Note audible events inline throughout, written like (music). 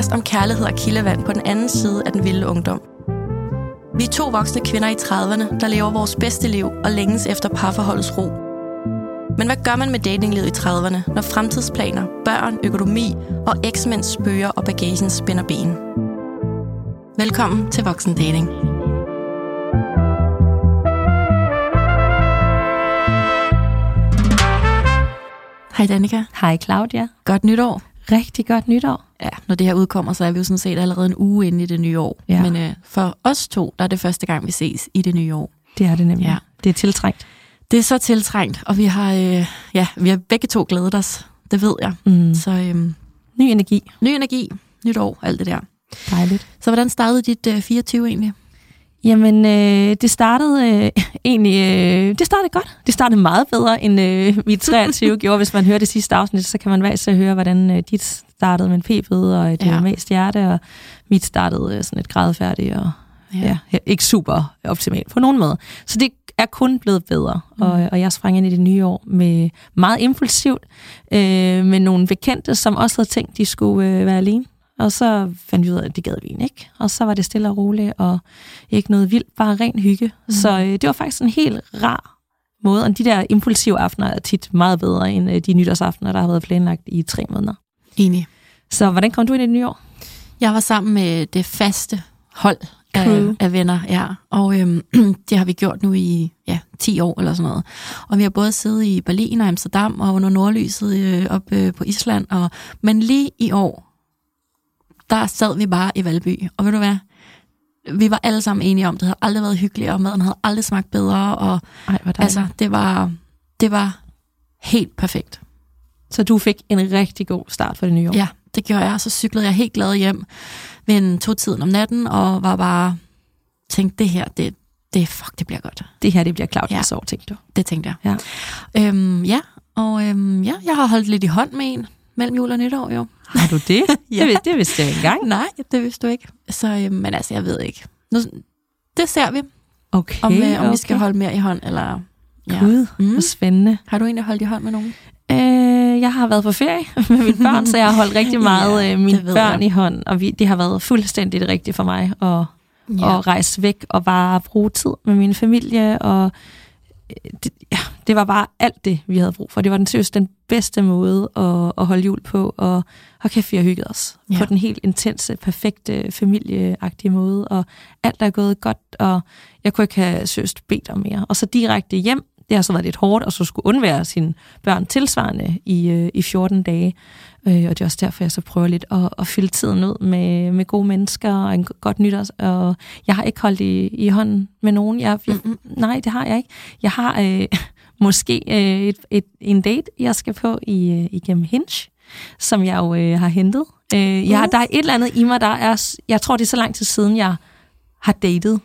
Podcast om kærlighed og kildevand på den anden side af den vilde ungdom. Vi er to voksne kvinder i 30'erne, der lever vores bedste liv og længes efter parforholdets ro. Men hvad gør man med datinglivet i 30'erne, når fremtidsplaner, børn, økonomi og eksmænds spøger og bagagen spænder ben? Velkommen til Voksen Dating. Hej Danika. Hej Claudia. Godt nytår. Rigtig godt nytår. Ja, når det her udkommer, så er vi jo sådan set allerede en uge inde i det nye år. Ja. Men øh, for os to, der er det første gang, vi ses i det nye år. Det er det nemlig. Ja. Det er tiltrængt. Det er så tiltrængt, og vi har, øh, ja, vi har begge to glædet os. Det ved jeg. Mm. Så øh, Ny energi. ny energi, nyt år, alt det der. Dejligt. Så hvordan startede dit øh, 24 egentlig? Jamen, øh, det startede øh, egentlig øh, det startede godt. Det startede meget bedre, end øh, mit 23 (laughs) gjorde. Hvis man hører det sidste afsnit, så kan man hver så høre, hvordan øh, dit startede med en p-fed og et Ja. ja. mest hjerte, og mit startede øh, sådan et gradfærdigt og ja. Ja, ikke super optimalt på nogen måde. Så det er kun blevet bedre, mm. og, og jeg sprang ind i det nye år med meget impulsivt, øh, med nogle bekendte, som også havde tænkt, de skulle øh, være alene. Og så fandt vi ud af, at det gad vi ikke. Og så var det stille og roligt, og ikke noget vildt, bare ren hygge. Mm. Så øh, det var faktisk en helt rar måde, og de der impulsive aftener er tit meget bedre end øh, de nytårsaftener, der har været planlagt i tre måneder. Enig. Så hvordan kom du ind i det nye år? Jeg var sammen med det faste hold af, af venner, ja. Og øhm, (clears throat) det har vi gjort nu i ja, 10 år eller sådan noget. Og vi har både siddet i Berlin og Amsterdam og under nordlyset øh, op øh, på Island. Og, men lige i år, der sad vi bare i Valby. Og ved du hvad? Vi var alle sammen enige om, det havde aldrig været hyggeligere, og maden havde aldrig smagt bedre. Og Ej, altså, det var, det var helt perfekt. Så du fik en rigtig god start for det nye år? Ja, det gjorde jeg. Så cyklede jeg helt glad hjem ved en to-tiden om natten, og var bare tænkte, det her, det, det, fuck, det bliver godt. Det her, det bliver Claudias Ja. år, tænkte du? Det tænkte jeg. Ja. Øhm, ja, og øhm, ja, jeg har holdt lidt i hånd med en mellem jul og nytår, jo. Har du det? (laughs) Ja. det, det vidste jeg ikke engang. Nej, det vidste du ikke. Så, øhm, men altså, jeg ved ikke. Nu, det ser vi, Okay, om, øh, om okay. vi skal holde mere i hånd, eller... Ja. Gud, Mm. hvor spændende. Har du egentlig holdt i hånd med nogen? Øh, jeg har været på ferie (laughs) med mine børn, så jeg har holdt rigtig (laughs) meget Ja, øh, mine børn jeg. i hånd, og vi, det har været fuldstændig det rigtige for mig at, ja. at rejse væk og bare bruge tid med min familie, og øh, det, ja, det var bare alt det, vi havde brug for. Det var den seriøst den bedste måde at, at holde jul på, og hold kæft, vi har hygget os Ja. på den helt intense, perfekte, familieagtige måde, og alt er gået godt, og jeg kunne ikke have seriøst bedt om mere. Og så direkte hjem, det har så været lidt hårdt, og så skulle undvære sine børn tilsvarende i, øh, i 14 dage. Øh, og det er også derfor, jeg så prøver lidt at, at fylde tiden ud med, med gode mennesker og en godt nytår. Og jeg har ikke holdt i, i hånden med nogen. Jeg, jeg, nej, det har jeg ikke. Jeg har øh, (laughs) måske øh, et, et, en date, jeg skal på i, øh, igennem Hinge, som jeg jo øh, har hentet. Øh, jeg, der er et eller andet i mig, der er... Jeg tror, det er så lang tid siden, jeg har datet,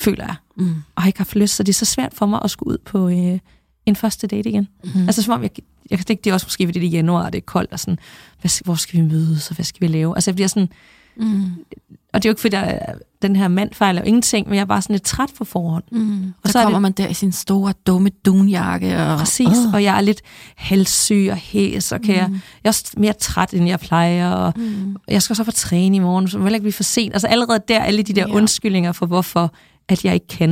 føler jeg Mm. og har ikke haft lyst, så det er så svært for mig at skulle ud på øh, en første date igen. Mm. Altså som om, jeg, jeg kan det er også måske, fordi det er januar, og det er koldt, og sådan, hvad, hvor skal vi mødes, og hvad skal vi lave? Altså jeg bliver sådan, Mm. og det er jo ikke, fordi der, er- den her mand fejler ingenting, men jeg er bare sådan lidt træt på forhånd. Mm. Og så, så er kommer det- man der i sin store, dumme dunjakke. Og, Præcis, Åh. og jeg er lidt halssyg og hæs, og kan mm. jeg, jeg er også mere træt, end jeg plejer, og Mm. jeg skal så få træne i morgen, så må jeg ikke blive for sent. Altså allerede der, alle de der ja. undskyldninger for, hvorfor at jeg ikke kan.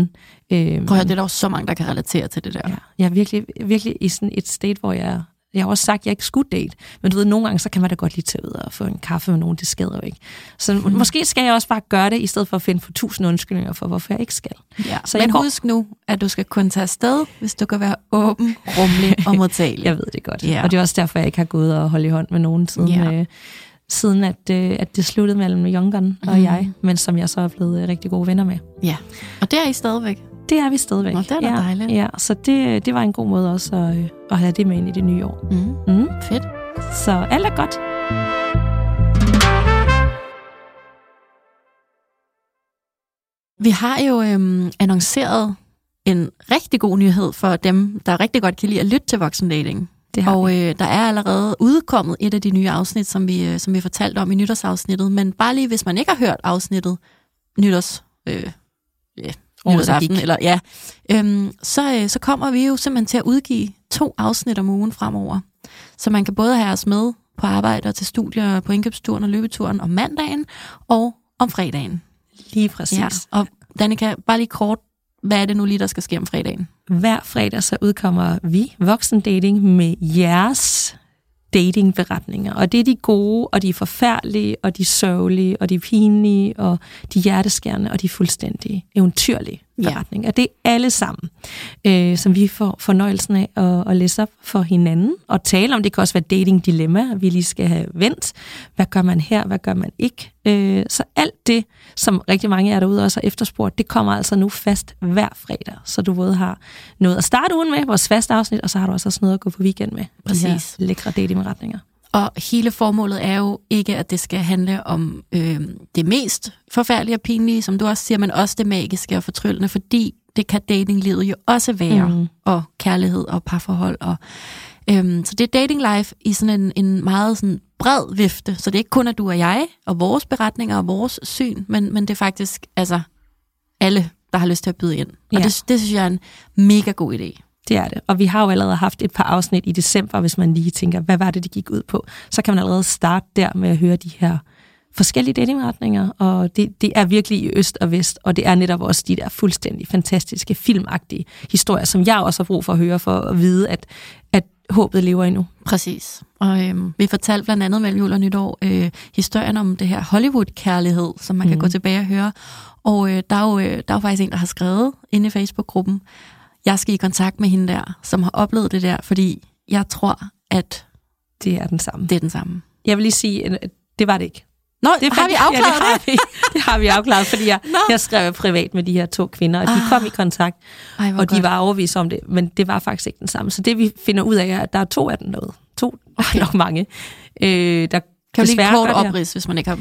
Øhm, Prøv at høre, det er der jo så mange, der kan relatere til det der. Ja, jeg er virkelig, virkelig i sådan et state, hvor jeg... Jeg har også sagt, at jeg ikke skulle date. Men du ved, nogle gange, så kan man da godt lige tage ud og få en kaffe med nogen. Det skader jo ikke. Så mm. måske skal jeg også bare gøre det, i stedet for at finde på tusind undskyldninger for, hvorfor jeg ikke skal. Ja. Så Men går- husk nu, at du skal kun tage afsted, hvis du kan være åben, rummelig og modtagelig. (laughs) Jeg ved det godt. Ja. Og det er også derfor, jeg ikke har gået og holdt i hånd med nogen siden, Ja. øh, siden at, øh, at det sluttede mellem Young Gun og Mhm. jeg. Men som jeg så er blevet øh, rigtig gode venner med. Ja. Og det er I stadigvæk. Det er vi stadigvæk. Nå, det er da ja, dejligt. Ja, så det, det var en god måde også at, øh, at have det med ind i det nye år. Mm. Mm. Fedt. Så alt er godt. Vi har jo øhm, annonceret en rigtig god nyhed for dem, der rigtig godt kan lide at lytte til voksendating. Det har Og øh, der er allerede udkommet et af de nye afsnit, som vi, øh, som vi fortalte om i nytårsafsnittet. Men bare lige, hvis man ikke har hørt afsnittet nytårs... Øh, ja, nytårsaften, eller ja, øhm, så, øh, så kommer vi jo simpelthen til at udgive to afsnit om ugen fremover. Så man kan både have os med på arbejde og til studier på indkøbsturen og løbeturen om mandagen og om fredagen. Lige præcis. Ja. Og Danika, bare lige kort, hvad er det nu lige, der skal ske om fredagen? Hver fredag så udkommer vi Voksen Dating med jeres datingberetninger. Og det er de gode, og de er forfærdelige, og de sørgelige, og de pinlige, og de hjerteskærende, og de fuldstændig eventyrlige beretninger. Ja. Det er alle sammen, øh, som vi får fornøjelsen af at, at læse op for hinanden og tale om. Det kan også være dating-dilemma, vi lige skal have vendt. Hvad gør man her? Hvad gør man ikke? Øh, så alt det, som rigtig mange af jer derude også har efterspurgt, det kommer altså nu fast hver fredag. Så du både har noget at starte ugen med, vores faste afsnit, og så har du også noget at gå på weekend med. Præcis. De lækre datingretninger. Og hele formålet er jo ikke, at det skal handle om øh, det mest forfærdelige og pinlige, som du også siger, men også det magiske og fortryllende, fordi det kan datinglivet jo også være, mm. og kærlighed og parforhold. Og, øhm, så det er dating life i sådan en, en meget sådan bred vifte, så det er ikke kun, at du og jeg, og vores beretninger og vores syn, men, men det er faktisk altså alle, der har lyst til at byde ind. Og ja. det, det synes jeg er en mega god idé. Det er det. Og vi har jo allerede haft et par afsnit i december, hvis man lige tænker, hvad var det, det gik ud på? Så kan man allerede starte der med at høre de her forskellige datingretninger, og det, det er virkelig i øst og vest, og det er netop også de der fuldstændig fantastiske, filmagtige historier, som jeg også har brug for at høre, for at vide, at, at håbet lever endnu. Præcis. Og øhm, vi fortalte blandt andet mellem jul og nytår øh, historien om det her Hollywood-kærlighed, som man mm. kan gå tilbage og høre. Og øh, der, er jo, øh, der er jo faktisk en, der har skrevet inde i Facebook-gruppen, jeg skal i kontakt med hende der, som har oplevet det der, fordi jeg tror, at det er den samme. Det er den samme. Jeg vil lige sige, at det var det ikke. Nå, det har vi afklaret ja, det? Har vi, (laughs) det har vi afklaret, fordi jeg, jeg skrev privat med de her to kvinder, og de ah. kom i kontakt, Ej, og de var overvist om det, men det var faktisk ikke den samme. Så det vi finder ud af er, at der er to af dem noget. To, okay. (laughs) nok mange. Øh, der kan du lige kort oprids, hvis man ikke har...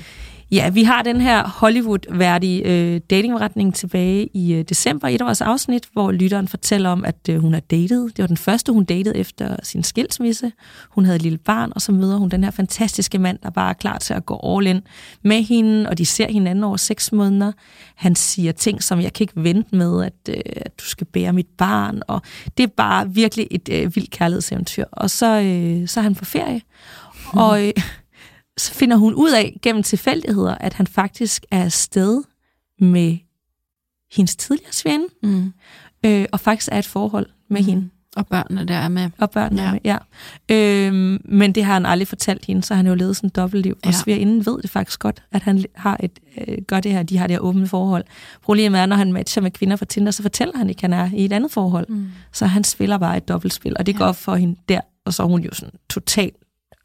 Ja, vi har den her Hollywood-værdige øh, datingretning tilbage i øh, december, et af vores afsnit, hvor lytteren fortæller om, at øh, hun er datet. Det var den første, hun datede efter sin skilsmisse. Hun havde et lille barn, og så møder hun den her fantastiske mand, der bare er klar til at gå all in med hende, og de ser hinanden over seks måneder. Han siger ting, som jeg kan ikke vente med, at, øh, at du skal bære mit barn, og det er bare virkelig et øh, vildt kærlighedseventyr. Og så, øh, så er han på ferie, hmm. og... Øh, så finder hun ud af gennem tilfældigheder, at han faktisk er afsted med hendes tidligere svende, mm. øh, og faktisk er et forhold med mm. hende. Og børnene der er med. Og børnene ja. er med, ja. Øhm, men det har han aldrig fortalt hende, så han har jo levet sådan et dobbeltliv. Ja. Og svigerinden ved det faktisk godt, at han har et, øh, gør det her, de har det her åbne forhold. Problemet er, når han matcher med kvinder fra Tinder, så fortæller han ikke, at han er i et andet forhold. Mm. Så han spiller bare et dobbeltspil, og det ja. går op for hende der. Og så er hun jo sådan totalt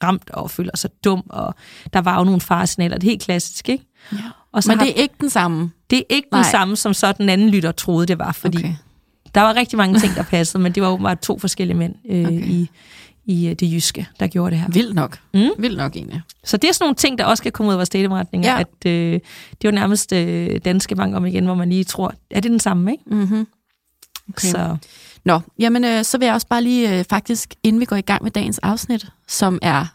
ramt og føler sig dum, og der var jo nogle faresignaler. Det er helt klassisk, ikke? Ja. Og så Men det er ikke den samme? Det er ikke Nej. den samme, som så den anden lytter troede, det var, fordi okay. der var rigtig mange ting, der passede, men det var åbenbart to forskellige mænd øh, okay. i, i øh, det jyske, der gjorde det her. Vildt nok. Mm? Vildt nok egentlig. Så det er sådan nogle ting, der også kan komme ud af vores dateomretninger, ja. at øh, det er jo nærmest øh, danske mange om igen, hvor man lige tror, er det den samme, ikke? Mm-hmm. Okay. Så. Nå, jamen øh, så vil jeg også bare lige øh, faktisk, inden vi går i gang med dagens afsnit, som er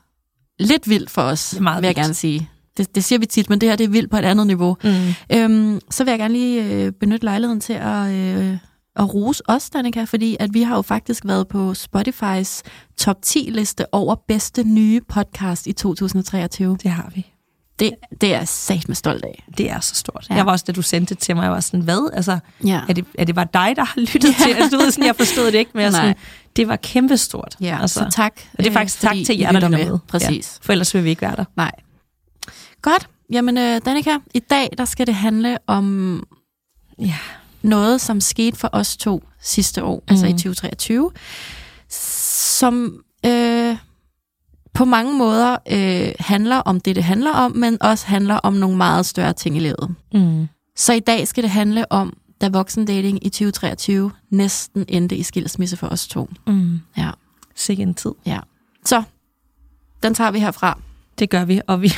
lidt vildt for os, meget vil jeg vildt. gerne sige. Det, det siger vi tit, men det her det er vildt på et andet niveau. Mm. Øhm, så vil jeg gerne lige øh, benytte lejligheden til at, øh, at rose os, Danika, fordi at vi har jo faktisk været på Spotifys top 10-liste over bedste nye podcast i 2023. Det har vi. Det, det er jeg sat med stolt af. Det er så stort. Ja. Jeg var også, da du sendte det til mig, jeg var sådan, hvad? Altså, ja. er, det, er det bare dig, der har lyttet ja. til? Altså, du ved, sådan, jeg forstod det ikke, men jeg (laughs) sådan, det var kæmpestort. Ja, altså. så tak. Og det er faktisk tak til jer, der lytter med. med. Præcis. Ja, for ellers vil vi ikke være der. Nej. Godt. Jamen, uh, Danika, i dag der skal det handle om ja. noget, som skete for os to sidste år, mm. altså i 2023, mhm. som... På mange måder øh, handler om det, det handler om, men også handler om nogle meget større ting i livet. Mm. Så i dag skal det handle om, da voksendating i 2023 næsten endte i skilsmisse for os to. Mm. Ja. Sikke en tid. Ja. Så, den tager vi herfra. Det gør vi, og vi,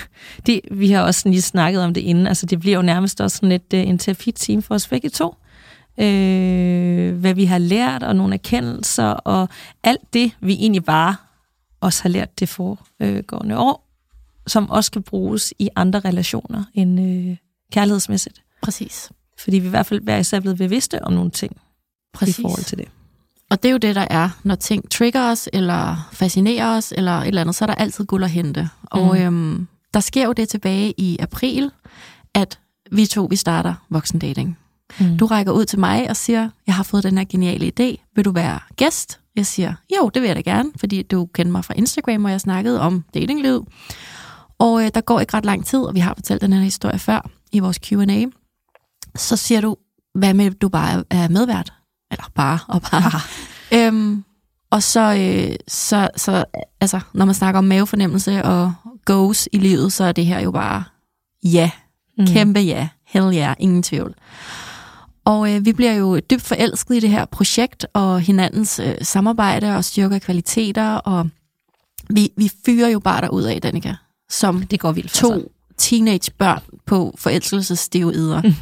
det, vi har også lige snakket om det inden. Altså, det bliver jo nærmest også sådan lidt uh, en terapi-team for os begge to. Øh, hvad vi har lært, og nogle erkendelser, og alt det, vi egentlig bare også har lært det foregående år, som også kan bruges i andre relationer end øh, kærlighedsmæssigt. Præcis. Fordi vi i hvert fald hver især blevet bevidste om nogle ting Præcis. i forhold til det. og det er jo det, der er, når ting trigger os, eller fascinerer os, eller et eller andet, så er der altid guld at hente. Mm. Og øhm, der sker jo det tilbage i april, at vi to, vi starter voksendating. Mm. Du rækker ud til mig og siger, jeg har fået den her geniale idé, vil du være gæst? Jeg siger, jo, det vil jeg da gerne, fordi du kender mig fra Instagram, og jeg snakkede om datingliv. Og øh, der går ikke ret lang tid, og vi har fortalt den her historie før i vores Q&A. Så siger du, hvad med, du bare er medvært? Eller bare og bare. (laughs) øhm, og så, øh, så, så, altså, når man snakker om mavefornemmelse og goes i livet, så er det her jo bare ja. Mm. Kæmpe ja. Hell ja. Yeah. Ingen tvivl. Og øh, vi bliver jo dybt forelsket i det her projekt og hinandens øh, samarbejde og styrke af kvaliteter, og vi, vi fyrer jo bare derud af, Danika, som det går vildt for to teenagebørn på forelskelsessteroider. Mm.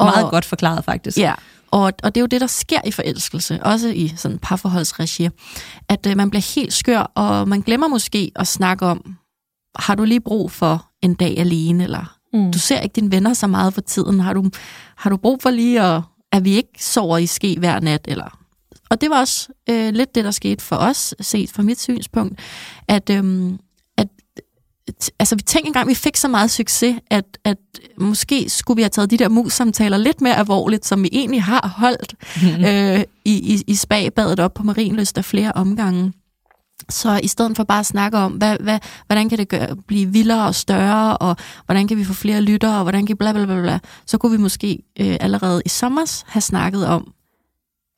(laughs) Meget godt forklaret, faktisk. Ja, og, og det er jo det, der sker i forelskelse, også i sådan parforholdsregi, at øh, man bliver helt skør, og man glemmer måske at snakke om, har du lige brug for en dag alene, eller mm. du ser ikke dine venner så meget for tiden, har du, har du brug for lige at, at vi ikke sover i ske hver nat, eller og det var også øh, lidt det, der skete for os, set fra mit synspunkt, at, øhm, at altså vi tænkte engang, vi fik så meget succes, at, at måske skulle vi have taget de der mus-samtaler lidt mere alvorligt, som vi egentlig har holdt mm-hmm. (laughs) øh, i, i, i spagbadet op på Marienlyst af flere omgange. Så i stedet for bare at snakke om, hvad, hvad, hvordan kan det gøre, blive vildere og større, og hvordan kan vi få flere lyttere, og hvordan kan bla bla bla bla, så kunne vi måske øh, allerede i sommer have snakket om,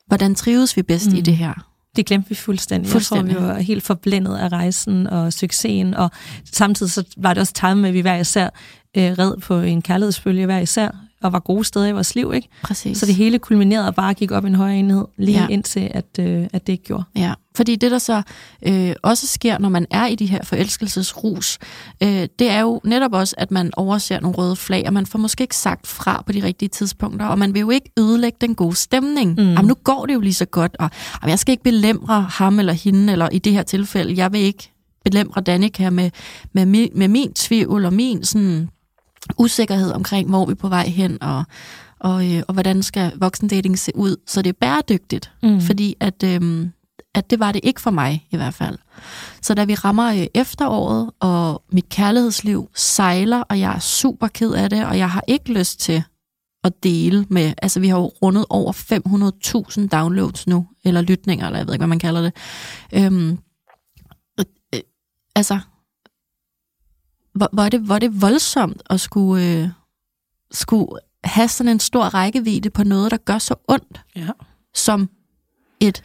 hvordan trives vi bedst mm. i det her. Det glemte vi fuldstændig. fuldstændig. Jeg tror, vi var helt forblændet af rejsen og succesen, og samtidig så var det også time med, at vi hver især øh, red på en kærlighedsbølge hver især, og var gode steder i vores liv. Ikke? Præcis. Så det hele kulminerede og bare gik op i en højere enhed, lige ja. indtil at, øh, at det ikke gjorde. Ja, fordi det der så øh, også sker, når man er i de her forelskelsesrus, øh, det er jo netop også, at man overser nogle røde flag, og man får måske ikke sagt fra på de rigtige tidspunkter, og man vil jo ikke ødelægge den gode stemning. Mm. Jamen, nu går det jo lige så godt, og jamen, jeg skal ikke belemre ham eller hende, eller i det her tilfælde, jeg vil ikke belemre Danika med, med, med, med min tvivl og min sådan usikkerhed omkring, hvor vi er på vej hen, og, og, øh, og hvordan skal voksendating se ud, så det er bæredygtigt. Mm. Fordi at, øh, at det var det ikke for mig i hvert fald. Så da vi rammer øh, efteråret, og mit kærlighedsliv sejler, og jeg er super ked af det, og jeg har ikke lyst til at dele med, altså vi har jo rundet over 500.000 downloads nu, eller lytninger, eller jeg ved ikke, hvad man kalder det. Øhm, øh, altså, hvor, hvor, er det, hvor er det voldsomt at skulle, øh, skulle have sådan en stor rækkevidde på noget, der gør så ondt, ja. som et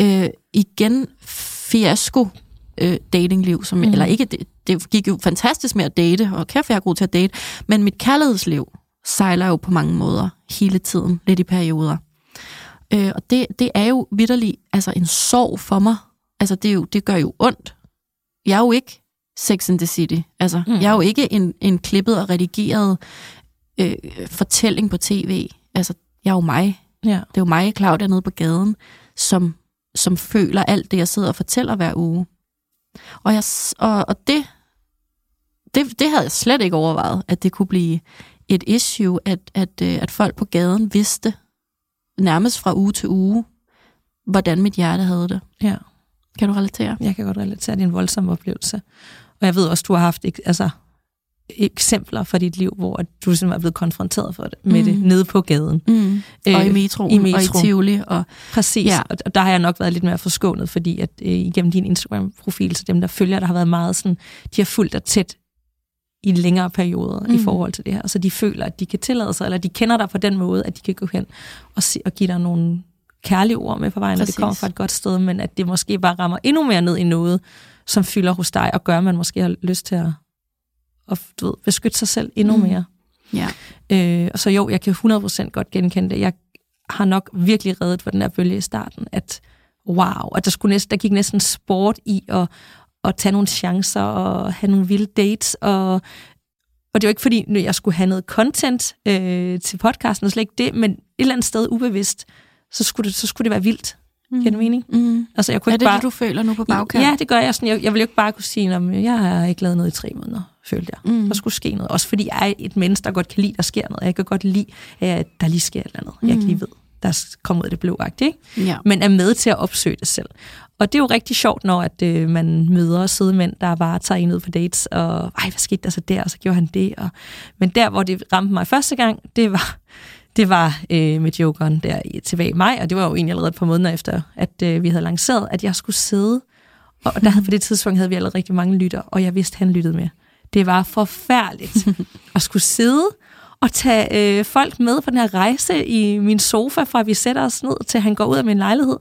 øh, igen fiasko øh, datingliv, som, mm. eller ikke, det, det gik jo fantastisk med at date, og kæft, jeg er god til at date, men mit kærlighedsliv sejler jo på mange måder hele tiden, lidt i perioder. Øh, og det, det er jo vidderligt altså en sorg for mig. Altså det, er jo, det gør jo ondt. Jeg er jo ikke Sex in the City. Altså, mm. jeg er jo ikke en, en klippet og redigeret øh, fortælling på tv. Altså, jeg er jo mig. Ja. Det er jo mig, Claudia, nede på gaden, som, som føler alt det, jeg sidder og fortæller hver uge. Og, jeg, og, og det, det, det havde jeg slet ikke overvejet, at det kunne blive et issue, at, at, øh, at folk på gaden vidste nærmest fra uge til uge, hvordan mit hjerte havde det. Ja. Kan du relatere? Jeg kan godt relatere. Det er en voldsom oplevelse. Og jeg ved også, du har haft altså, eksempler fra dit liv, hvor du simpelthen er blevet konfronteret for det, med mm. det nede på gaden. Mm. Øh, og i metroen, i metro. og i Tivoli. Og, Præcis, ja. og der har jeg nok været lidt mere forskånet, fordi at øh, igennem din Instagram-profil, så dem, der følger, der har været meget sådan, de har fulgt dig tæt i længere perioder mm. i forhold til det her. Så de føler, at de kan tillade sig, eller de kender dig på den måde, at de kan gå hen og, se, og give dig nogle kærlige ord med på vejen, når det kommer fra et godt sted, men at det måske bare rammer endnu mere ned i noget, som fylder hos dig, og gør, at man måske har lyst til at, at du ved, beskytte sig selv endnu mm. mere. Ja. Øh, og så jo, jeg kan 100% godt genkende det. Jeg har nok virkelig reddet for den her bølge i starten, at wow, at der, skulle næsten, der gik næsten sport i at, at tage nogle chancer og have nogle vilde dates. Og, og det var ikke fordi, jeg skulle have noget content øh, til podcasten, og slet ikke det, men et eller andet sted ubevidst, så skulle det, så skulle det være vildt. Mm. Giver det mening? Mm. Altså, jeg kunne er det bare... det, du føler nu på bagkant? Ja, det gør jeg. Sådan, jeg, jeg vil jo ikke bare kunne sige, at jeg har ikke lavet noget i tre måneder, følte jeg. Mm. Der skulle ske noget. Også fordi jeg er et menneske, der godt kan lide, at der sker noget. Jeg kan godt lide, at der lige sker et eller andet. Mm. Jeg kan lige ved, der kom ud af det blå, ikke? Ja. men er med til at opsøge det selv. Og det er jo rigtig sjovt, når at, øh, man møder søde mænd, der bare tager en ud på dates, og ej, hvad skete der så der, og så gjorde han det. Og... Men der, hvor det ramte mig første gang, det var, det var øh, med Jokeren der i- tilbage i maj, og det var jo egentlig allerede et par måneder efter, at øh, vi havde lanceret, at jeg skulle sidde, og der havde, på det tidspunkt havde vi allerede rigtig mange lytter, og jeg vidste, at han lyttede med. Det var forfærdeligt (laughs) at skulle sidde og tage øh, folk med på den her rejse i min sofa, fra vi sætter os ned, til han går ud af min lejlighed.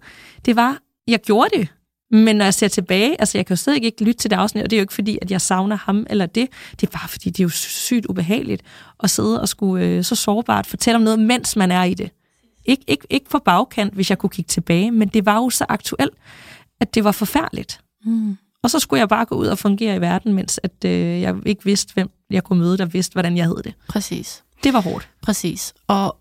Det var, jeg gjorde det, men når jeg ser tilbage, altså jeg kan jo stadig ikke lytte til det afsnit, og det er jo ikke fordi, at jeg savner ham eller det. Det er bare fordi, det er jo sygt ubehageligt at sidde og skulle øh, så sårbart fortælle om noget, mens man er i det. Ikke, ikke, ikke på bagkant, hvis jeg kunne kigge tilbage, men det var jo så aktuelt, at det var forfærdeligt. Mm. Og så skulle jeg bare gå ud og fungere i verden, mens at, øh, jeg ikke vidste, hvem jeg kunne møde, der vidste, hvordan jeg hed det. Præcis. Det var hårdt. Præcis. Og,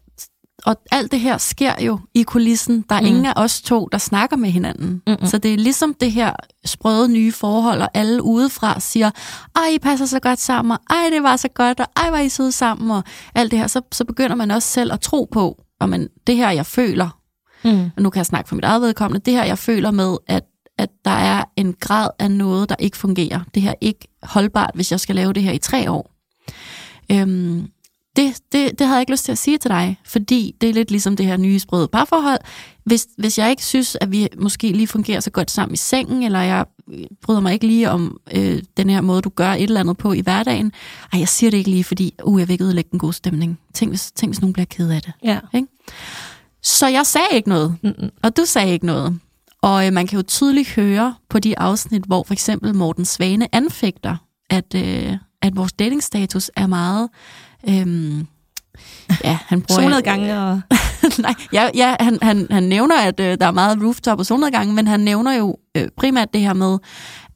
og alt det her sker jo i kulissen. Der er mm. ingen af os to, der snakker med hinanden. Mm-mm. Så det er ligesom det her sprøde nye forhold, og alle udefra siger, ej, I passer så godt sammen, og ej, det var så godt, og ej, var I søde sammen, og alt det her. Så, så begynder man også selv at tro på, at man, det her, jeg føler, Mm. og nu kan jeg snakke for mit eget vedkommende, det her, jeg føler med, at, at der er en grad af noget, der ikke fungerer. Det her er ikke holdbart, hvis jeg skal lave det her i tre år. Øhm, det, det, det havde jeg ikke lyst til at sige til dig, fordi det er lidt ligesom det her nye sprøde parforhold. Hvis, hvis jeg ikke synes, at vi måske lige fungerer så godt sammen i sengen, eller jeg bryder mig ikke lige om øh, den her måde, du gør et eller andet på i hverdagen, ej, jeg siger det ikke lige, fordi uh, jeg vil ikke ødelægge en god stemning. Tænk hvis, tænk, hvis nogen bliver ked af det. Ja. Så jeg sagde ikke noget, Mm-mm. og du sagde ikke noget. Og øh, man kan jo tydeligt høre på de afsnit, hvor for eksempel Morten Svane anfægter, at, øh, at vores datingstatus er meget... Øh, ja, han bruger... Solnedgange og... (laughs) Nej, ja, ja han, han, han nævner, at øh, der er meget rooftop og solnedgang, men han nævner jo øh, primært det her med,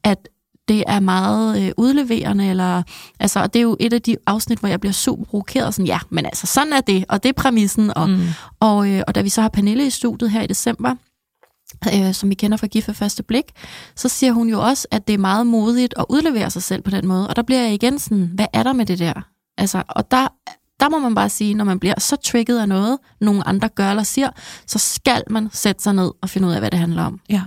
at det er meget øh, udleverende, eller, altså, og det er jo et af de afsnit, hvor jeg bliver super provokeret, sådan, ja, men altså, sådan er det, og det er præmissen, og, Mm. og, øh, og da vi så har Pernille i studiet her i december, øh, som vi kender fra Gift ved første blik, så siger hun jo også, at det er meget modigt at udlevere sig selv på den måde, og der bliver jeg igen sådan, hvad er der med det der? Altså, og der, der må man bare sige, når man bliver så trigget af noget, nogle andre gør eller siger, så skal man sætte sig ned og finde ud af, hvad det handler om. Ja.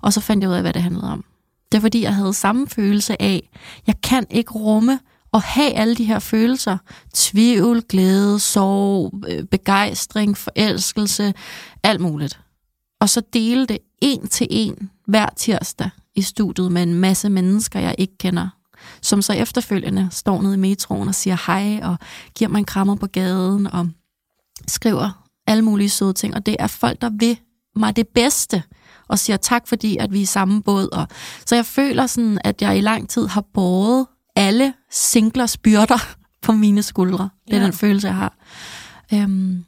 Og så fandt jeg ud af, hvad det handlede om. Det er fordi, jeg havde samme følelse af, jeg kan ikke rumme og have alle de her følelser. Tvivl, glæde, sorg, øh, begejstring, forelskelse, alt muligt. Og så dele det en til en hver tirsdag i studiet med en masse mennesker, jeg ikke kender. Som så efterfølgende står nede i metroen og siger hej og giver mig en krammer på gaden og skriver alle mulige søde ting. Og det er folk, der vil mig det bedste og siger tak, fordi at vi er i samme båd. Og, så jeg føler sådan, at jeg i lang tid har båret alle singlers byrder (laughs) på mine skuldre. Det er Ja. den følelse, jeg har. Øhm,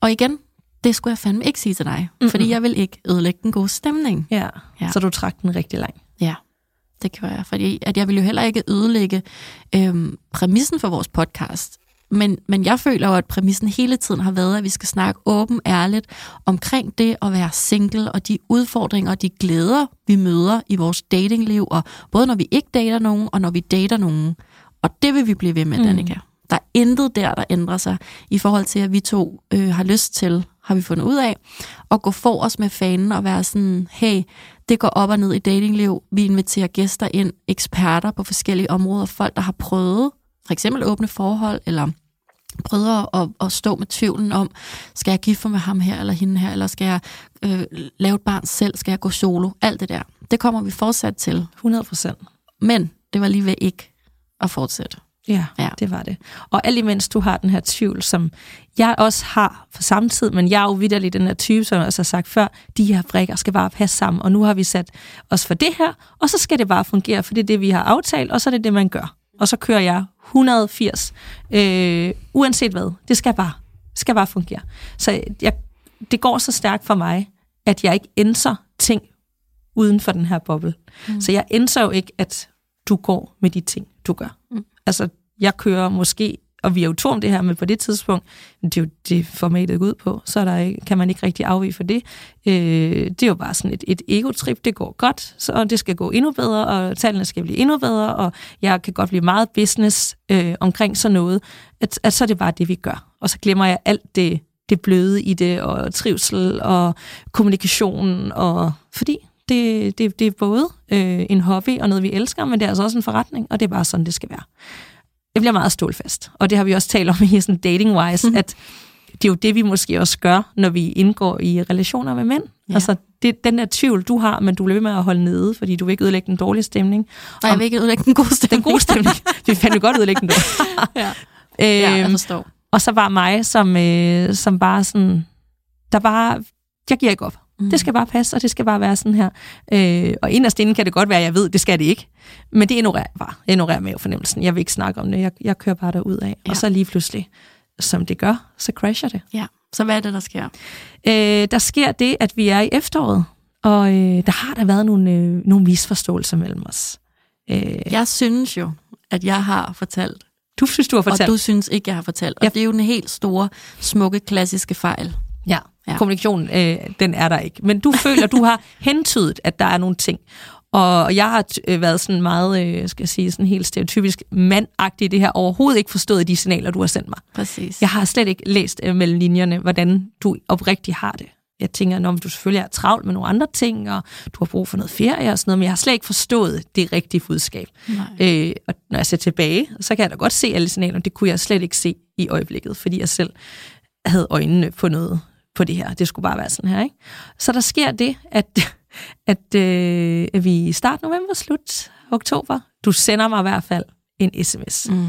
og igen, det skulle jeg fandme ikke sige til dig, Mm-mm. fordi jeg vil ikke ødelægge den gode stemning. ja. Ja. Så du trak den rigtig lang. Ja, det gjorde jeg, fordi at jeg vil jo heller ikke ødelægge øhm, præmissen for vores podcast. Men, men jeg føler jo, at præmissen hele tiden har været, at vi skal snakke åben ærligt omkring det at være single, og de udfordringer og de glæder, vi møder i vores datingliv, og både når vi ikke dater nogen, og når vi dater nogen. Og det vil vi blive ved med, Mm. mm. Danika. Der er intet der, der ændrer sig i forhold til, at vi to øh, har lyst til, har vi fundet ud af, at gå for os med fanen og være sådan, hey, det går op og ned i datingliv. Vi inviterer gæster ind, eksperter på forskellige områder, folk, der har prøvet for eksempel åbne forhold, eller prøvet at, at stå med tvivlen om, skal jeg gifte mig med ham her eller hende her, eller skal jeg øh, lave et barn selv, skal jeg gå solo, alt det der. Det kommer vi fortsat til, 100 procent. men det var lige ved ikke at fortsætte. Ja, Ja. det var det. Og alt imens du har den her tvivl, som jeg også har for samme tid, men jeg er jo vidderlig den her type, som jeg også har sagt før, de her brækker skal bare passe sammen, og nu har vi sat os for det her, og så skal det bare fungere, for det er det, vi har aftalt, og så er det det, man gør. Og så kører jeg 180, øh, uanset hvad. Det skal bare, skal bare fungere. Så jeg, det går så stærkt for mig, at jeg ikke ændrer ting uden for den her boble. Mm. Så jeg ændrer jo ikke, at du går med de ting, du gør. Mm. Altså, jeg kører måske, og vi er jo to om det her, men på det tidspunkt, det er jo det formatet ud på, så der ikke, kan man ikke rigtig afvige for det. Øh, det er jo bare sådan et, et ego-trip, det går godt, så og det skal gå endnu bedre, og tallene skal blive endnu bedre, og jeg kan godt blive meget business øh, omkring sådan noget, at, at så er det bare det, vi gør. Og så glemmer jeg alt det, det bløde i det, og trivsel, og kommunikation, og fordi det, det, det er både øh, en hobby og noget, vi elsker, men det er altså også en forretning, og det er bare sådan, det skal være. Jeg bliver meget stålfast, og det har vi også talt om i sådan dating-wise, mm. at det er jo det, vi måske også gør, når vi indgår i relationer med mænd. Ja. Altså, det, den der tvivl, du har, men du bliver ved med at holde nede, fordi du vil ikke ødelægge den dårlige stemning. Nej, jeg vil ikke ødelægge den gode stemning. Den gode stemning. (laughs) vi fandt jo godt ødelægge den dårlige. (laughs) ja. Øhm, ja, jeg forstår. Og så var mig, som, øh, som bare sådan, der bare, jeg giver ikke op. Mm. Det skal bare passe, og det skal bare være sådan her. Øh, og inderst inden kan det godt være, at jeg ved, det skal det ikke. Men det ignorerer jeg bare. Jeg ignorerer med fornemmelsen. Jeg vil ikke snakke om det. Jeg, jeg kører bare derud af. Ja. Og så lige pludselig, som det gør, så crasher det. Ja. Så hvad er det, der sker? Øh, der sker det, at vi er i efteråret. Og øh, der har der været nogle, øh, nogle misforståelser mellem os. Øh, jeg synes jo, at jeg har fortalt. Du synes, du har fortalt. Og du synes ikke, jeg har fortalt. Og ja. det er jo den helt store, smukke, klassiske fejl. Ja, ja. kommunikation, øh, den er der ikke. Men du (laughs) føler, du har hentydet, at der er nogle ting. Og jeg har øh, været sådan meget, øh, skal jeg sige, sådan helt stereotypisk mandagtig i det her, overhovedet ikke forstået de signaler, du har sendt mig. Præcis. Jeg har slet ikke læst øh, mellem linjerne, hvordan du oprigtigt har det. Jeg tænker, om du selvfølgelig er travlt med nogle andre ting, og du har brug for noget ferie og sådan noget, men jeg har slet ikke forstået det rigtige budskab. Øh, og når jeg ser tilbage, så kan jeg da godt se alle signalerne. Det kunne jeg slet ikke se i øjeblikket, fordi jeg selv havde øjnene på noget på det her. Det skulle bare være sådan her, ikke? Så der sker det, at, (laughs) at, øh, at vi i start november, slut oktober, du sender mig i hvert fald en sms. Mm.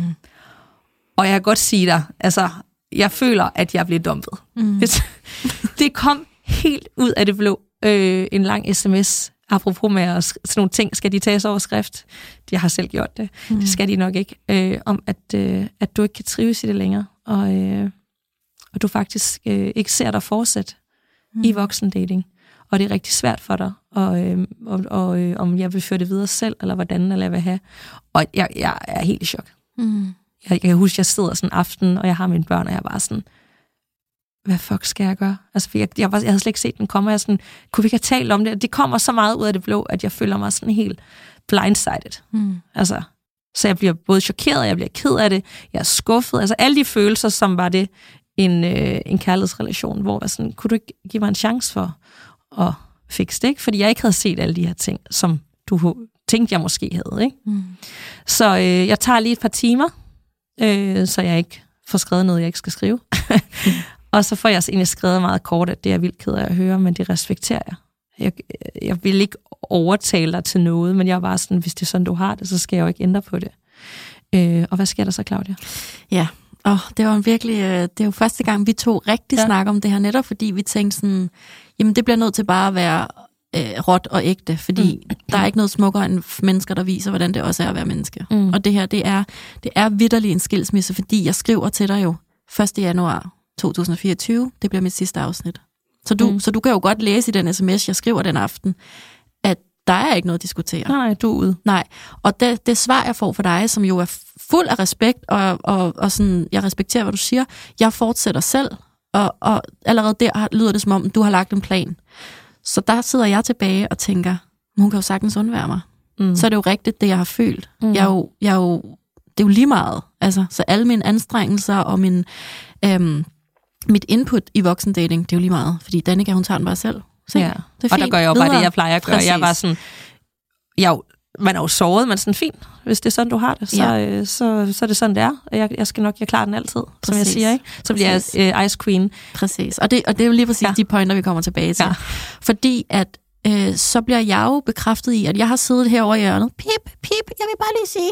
Og jeg kan godt sige dig, altså, jeg føler, at jeg bliver dumpet. Mm. Det, (laughs) det kom helt ud af det blå. Øh, en lang sms, apropos med at, sådan nogle ting, skal de tages over skrift? Jeg har selv gjort det. Mm. Det skal de nok ikke. Øh, om at, øh, at du ikke kan trives i det længere. Og, øh, og du faktisk øh, ikke ser dig fortsætte mm. i voksendating. Og det er rigtig svært for dig, og, øh, og, og øh, om jeg vil føre det videre selv, eller hvordan, eller hvad jeg vil have. Og jeg, jeg er helt i chok. Mm. Jeg, jeg kan huske, jeg sidder sådan en aften, og jeg har mine børn, og jeg er bare sådan, hvad fuck skal jeg gøre? Altså, jeg, jeg, var, jeg havde slet ikke set den komme, og jeg sådan, kunne vi ikke have talt om det? Det kommer så meget ud af det blå, at jeg føler mig sådan helt blindsided. Mm. Altså, så jeg bliver både chokeret, jeg bliver ked af det, jeg er skuffet. Altså alle de følelser, som var det, en, øh, en kærlighedsrelation, hvor jeg sådan, kunne du ikke give mig en chance for at fikse det? Ikke? Fordi jeg ikke havde set alle de her ting, som du tænkte, jeg måske havde. Ikke? Mm. Så øh, jeg tager lige et par timer, øh, så jeg ikke får skrevet noget, jeg ikke skal skrive. mm. (laughs) og så får jeg egentlig skrevet meget kort, at det er jeg vildt ked af at høre, men det respekterer jeg. Jeg, jeg vil ikke overtale dig til noget, men jeg er bare sådan, hvis det er sådan, du har det, så skal jeg jo ikke ændre på det. Øh, og hvad sker der så, Claudia? Ja, Oh, det var en virkelig, øh, det er jo første gang, vi to rigtig ja. snakker om det her, netop fordi vi tænkte sådan, jamen det bliver nødt til bare at være øh, råt og ægte, fordi mm. der er ikke noget smukkere end mennesker, der viser, hvordan det også er at være menneske. Mm. Og det her, det er, det er vidderlig en skilsmisse, fordi jeg skriver til dig jo 1. januar 2024, det bliver mit sidste afsnit. Så du, mm. så du kan jo godt læse i den sms, jeg skriver den aften, der er ikke noget at diskutere. Nej, du er ude. Nej, og det, det svar, jeg får for dig, som jo er fuld af respekt, og, og, og sådan, jeg respekterer, hvad du siger, jeg fortsætter selv, og, og allerede der lyder det som om, du har lagt en plan. Så der sidder jeg tilbage og tænker, hun kan jo sagtens undvære mig. Mm. Så er det jo rigtigt, det jeg har følt. Mm. Jeg er jo, jeg er jo, det er jo lige meget. Altså, så alle mine anstrengelser og min, øhm, mit input i voksendating, det er jo lige meget. Fordi Danika, hun tager den bare selv. Se, ja. det er fint. Og der gør jeg jo bare det, jeg plejer at gøre. Præcis. Jeg var sådan, jeg, man er jo såret, men sådan fint, hvis det er sådan, du har det, så, ja. øh, så, så er det sådan, det er. Jeg, jeg skal nok, jeg klarer den altid, præcis. som jeg siger, ikke? Så bliver jeg øh, Ice Queen. Præcis, og det, og det er jo lige præcis ja. de pointer, vi kommer tilbage til. Ja. Fordi at øh, så bliver jeg jo bekræftet i, at jeg har siddet herovre i hjørnet. Pip, pip, jeg vil bare lige sige,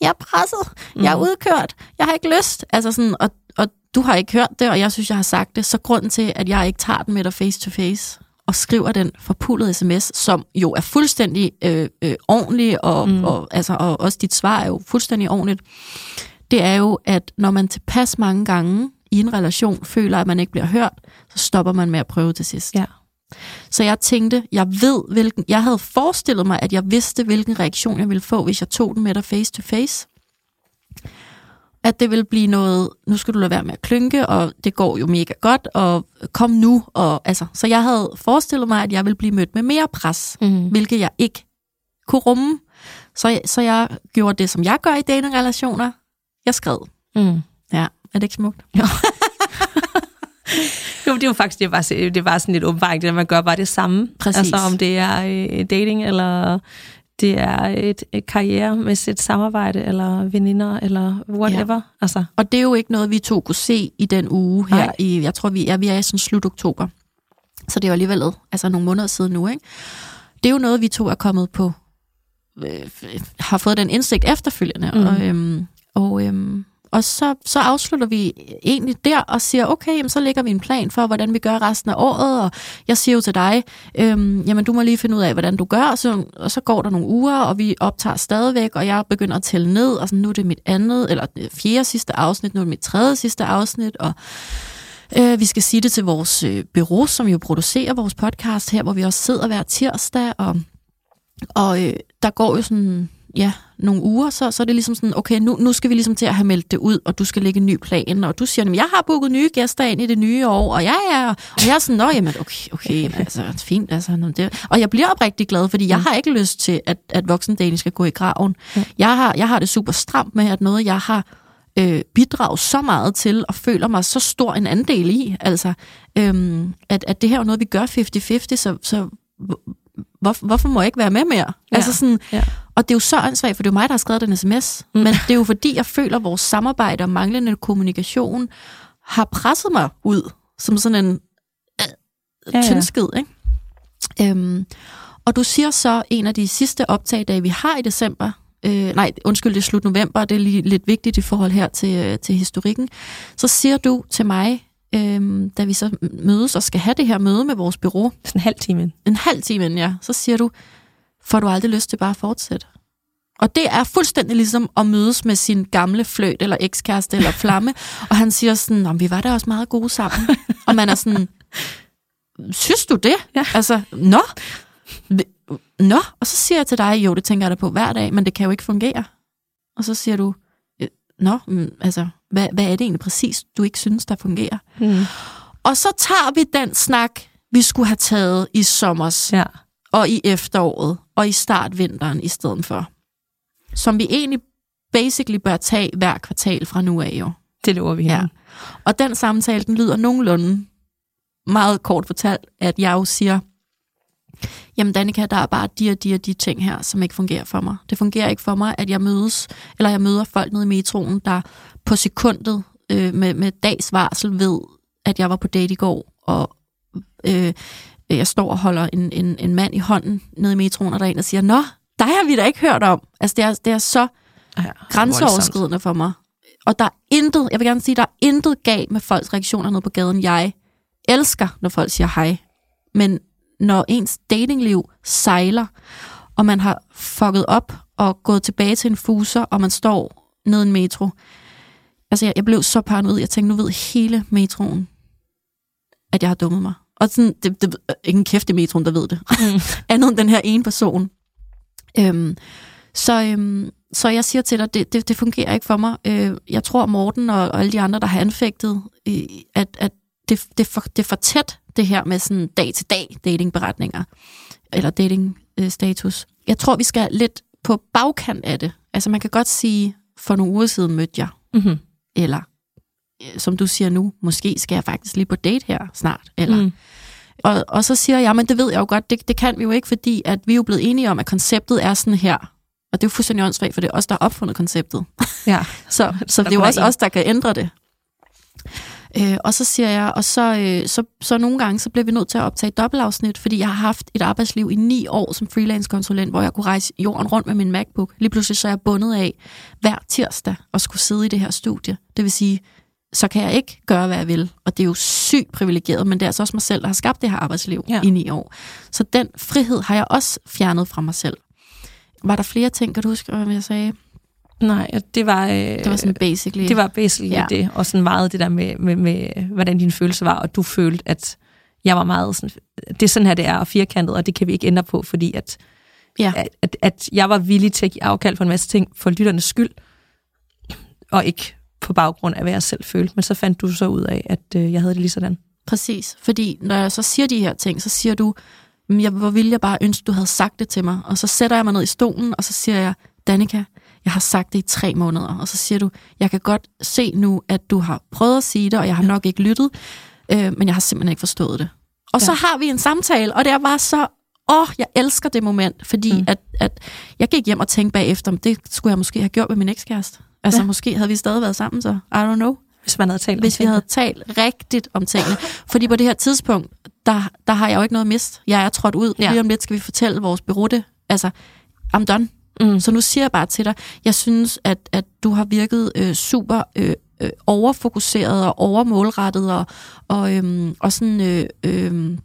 jeg er presset, jeg er mm. udkørt, jeg har ikke lyst. Altså sådan, og, og du har ikke hørt det, og jeg synes, jeg har sagt det. Så grunden til, at jeg ikke tager den med dig face to face, og skriver den forpulede sms, som jo er fuldstændig øh, øh, ordentlig, og, mm. og, altså, og også dit svar er jo fuldstændig ordentligt, det er jo, at når man tilpas mange gange i en relation føler, at man ikke bliver hørt, så stopper man med at prøve til sidst. Ja. Så jeg tænkte, jeg ved, hvilken, jeg havde forestillet mig, at jeg vidste, hvilken reaktion jeg ville få, hvis jeg tog den med dig face to face at det vil blive noget, nu skal du lade være med at klynke, og det går jo mega godt, og kom nu. Og, altså, så jeg havde forestillet mig, at jeg ville blive mødt med mere pres, mm. hvilket jeg ikke kunne rumme. Så, så jeg gjorde det, som jeg gør i datingrelationer. Jeg skrev. Mm. Ja, er det ikke smukt? (laughs) Ja. det er jo faktisk det bare, det bare sådan lidt åbenbart, det man gør bare det samme. Præcis. Altså om det er øh, dating, eller det er et, et karrieremæssigt samarbejde, eller veninder, eller whatever. Ja. Altså. Og det er jo ikke noget, vi to kunne se i den uge her. I, jeg tror, vi er, vi er i sådan slut oktober. Så det er jo alligevel altså nogle måneder siden nu. Ikke? Det er jo noget, vi to er kommet på, øh, har fået den indsigt efterfølgende. Mm. Og, øhm, og, øhm, og så, så afslutter vi egentlig der og siger, okay, jamen, så lægger vi en plan for, hvordan vi gør resten af året, og jeg siger jo til dig, øhm, jamen du må lige finde ud af, hvordan du gør, og så, og så går der nogle uger, og vi optager stadigvæk, og jeg begynder at tælle ned, og så nu er det mit andet, eller øh, fjerde sidste afsnit, nu er det mit tredje sidste afsnit, og Øh, vi skal sige det til vores øh, bureau, som jo producerer vores podcast her, hvor vi også sidder hver tirsdag, og, og øh, der går jo sådan, ja, nogle uger, så, så er det ligesom sådan, okay, nu, nu skal vi ligesom til at have meldt det ud, og du skal lægge en ny plan, og du siger, jeg har booket nye gæster ind i det nye år, og ja, ja, og jeg er sådan, nå, jamen, okay, okay, altså, fint, altså, det. og jeg bliver oprigtig glad, fordi jeg mm. har ikke lyst til, at, at voksendelen skal gå i graven. Jeg har, jeg har det super stramt med, at noget, jeg har øh, bidrage så meget til, og føler mig så stor en andel i. Altså, øhm, at, at det her er noget, vi gør 50-50, så, så hvor, hvorfor må jeg ikke være med mere? Ja. Altså sådan, ja. Og det er jo så ansvaret, for det er jo mig, der har skrevet den sms. Mm. Men det er jo fordi, jeg føler, at vores samarbejde og manglende kommunikation har presset mig ud som sådan en øh, ja, ja. tyndskid. Ikke? Øhm, og du siger så, en af de sidste optagdage, vi har i december, øh, nej, undskyld, det er slut november, det er lige lidt vigtigt i forhold her til, øh, til historikken, så siger du til mig, øh, da vi så mødes og skal have det her møde med vores bureau. En halv time. En halv time, ja. Så siger du, får du aldrig lyst til bare at fortsætte? Og det er fuldstændig ligesom at mødes med sin gamle fløjt, eller ekskæreste, eller flamme, (laughs) og han siger sådan, vi var da også meget gode sammen. og man er sådan, synes du det? Ja. Altså, nå, Nå, og så siger jeg til dig, jo, det tænker jeg da på hver dag, men det kan jo ikke fungere. Og så siger du, øh, nå, mm, altså, hvad, hvad er det egentlig præcis, du ikke synes, der fungerer? Mm. Og så tager vi den snak, vi skulle have taget i sommers, ja. og i efteråret, og i startvinteren i stedet for. Som vi egentlig basically bør tage hver kvartal fra nu af jo. Det lover vi Ja. Og den samtale, den lyder nogenlunde meget kort fortalt, at jeg jo siger, jamen Danika, der er bare de og de og de ting her, som ikke fungerer for mig. Det fungerer ikke for mig, at jeg mødes, eller jeg møder folk nede i metroen, der på sekundet øh, med, med dags varsel ved, at jeg var på date i går, og øh, jeg står og holder en, en, en mand i hånden nede i metroen, og der er en, der siger, Nå, dig har vi da ikke hørt om. Altså, det er, det er så ja, grænseoverskridende for mig. Og der er intet, jeg vil gerne sige, der er intet galt med folks reaktioner nede på gaden. Jeg elsker, når folk siger hej. Men når ens datingliv sejler, og man har fucket op og gået tilbage til en fuser, og man står ned i en metro. Altså, jeg, jeg blev så paranoid. Jeg tænkte, nu ved hele metroen, at jeg har dummet mig. Og sådan, det, det, ikke en kæft i metroen, der ved det. Mm. (laughs) Andet end den her ene person. Øhm, så, øhm, så jeg siger til dig, det, det, det fungerer ikke for mig. Øh, jeg tror, Morten og, og alle de andre, der har anfægtet, øh, at, at det, det, for, det er for tæt, det her med sådan dag-til-dag datingberetninger, eller dating-status. Jeg tror, vi skal lidt på bagkant af det. Altså man kan godt sige, for nogle uger siden mødte jeg, mm-hmm. eller øh, som du siger nu, måske skal jeg faktisk lige på date her snart, eller... Mm. Og, og så siger jeg, men det ved jeg jo godt, det, det kan vi jo ikke, fordi at vi er jo blevet enige om, at konceptet er sådan her. Og det er jo fuldstændig åndssvagt, for det er os, der har opfundet konceptet. (laughs) Ja. (laughs) så så det er jo også os, der kan ændre det. Øh, og så siger jeg, og så, øh, så, så nogle gange, så bliver vi nødt til at optage et dobbeltafsnit, fordi jeg har haft et arbejdsliv i ni år som freelance-konsulent, hvor jeg kunne rejse jorden rundt med min MacBook. Lige pludselig så er jeg bundet af hver tirsdag at skulle sidde i det her studie. Det vil sige, så kan jeg ikke gøre, hvad jeg vil. Og det er jo sygt privilegeret, men det er altså også mig selv, der har skabt det her arbejdsliv ja. i ni år. Så den frihed har jeg også fjernet fra mig selv. Var der flere ting, kan du huske, hvad jeg sagde? Nej, det var... Øh, det var sådan basically... Det var basically ja. det, og sådan meget det der med, med, med, hvordan din følelse var, og du følte, at jeg var meget sådan... Det er sådan her, det er, og firkantet, og det kan vi ikke ændre på, fordi at, ja. at, at, at jeg var villig til at give afkald for en masse ting for lytternes skyld, og ikke på baggrund af, hvad jeg selv følte. Men så fandt du så ud af, at øh, jeg havde det lige sådan. Præcis, fordi når jeg så siger de her ting, så siger du, jeg, hvor ville jeg bare ønske, du havde sagt det til mig. Og så sætter jeg mig ned i stolen, og så siger jeg, Danika, jeg har sagt det i tre måneder, og så siger du, jeg kan godt se nu, at du har prøvet at sige det, og jeg har nok ikke lyttet, øh, men jeg har simpelthen ikke forstået det. Og ja. så har vi en samtale, og det er bare så, åh, jeg elsker det moment, fordi mm. at, at jeg gik hjem og tænkte bagefter, om det skulle jeg måske have gjort med min ekskæreste. Altså ja. måske havde vi stadig været sammen, så I don't know. Hvis man havde talt Hvis vi havde talt rigtigt om tingene. Fordi på det her tidspunkt, der, der har jeg jo ikke noget mist. Jeg er trådt ud. Ja. Lige om lidt skal vi fortælle vores berutte. Altså, I'm done. Mm. Så nu siger jeg bare til dig, jeg synes, at, at du har virket øh, super øh, øh, overfokuseret og overmålrettet og, og, øhm, og sådan øh, øh,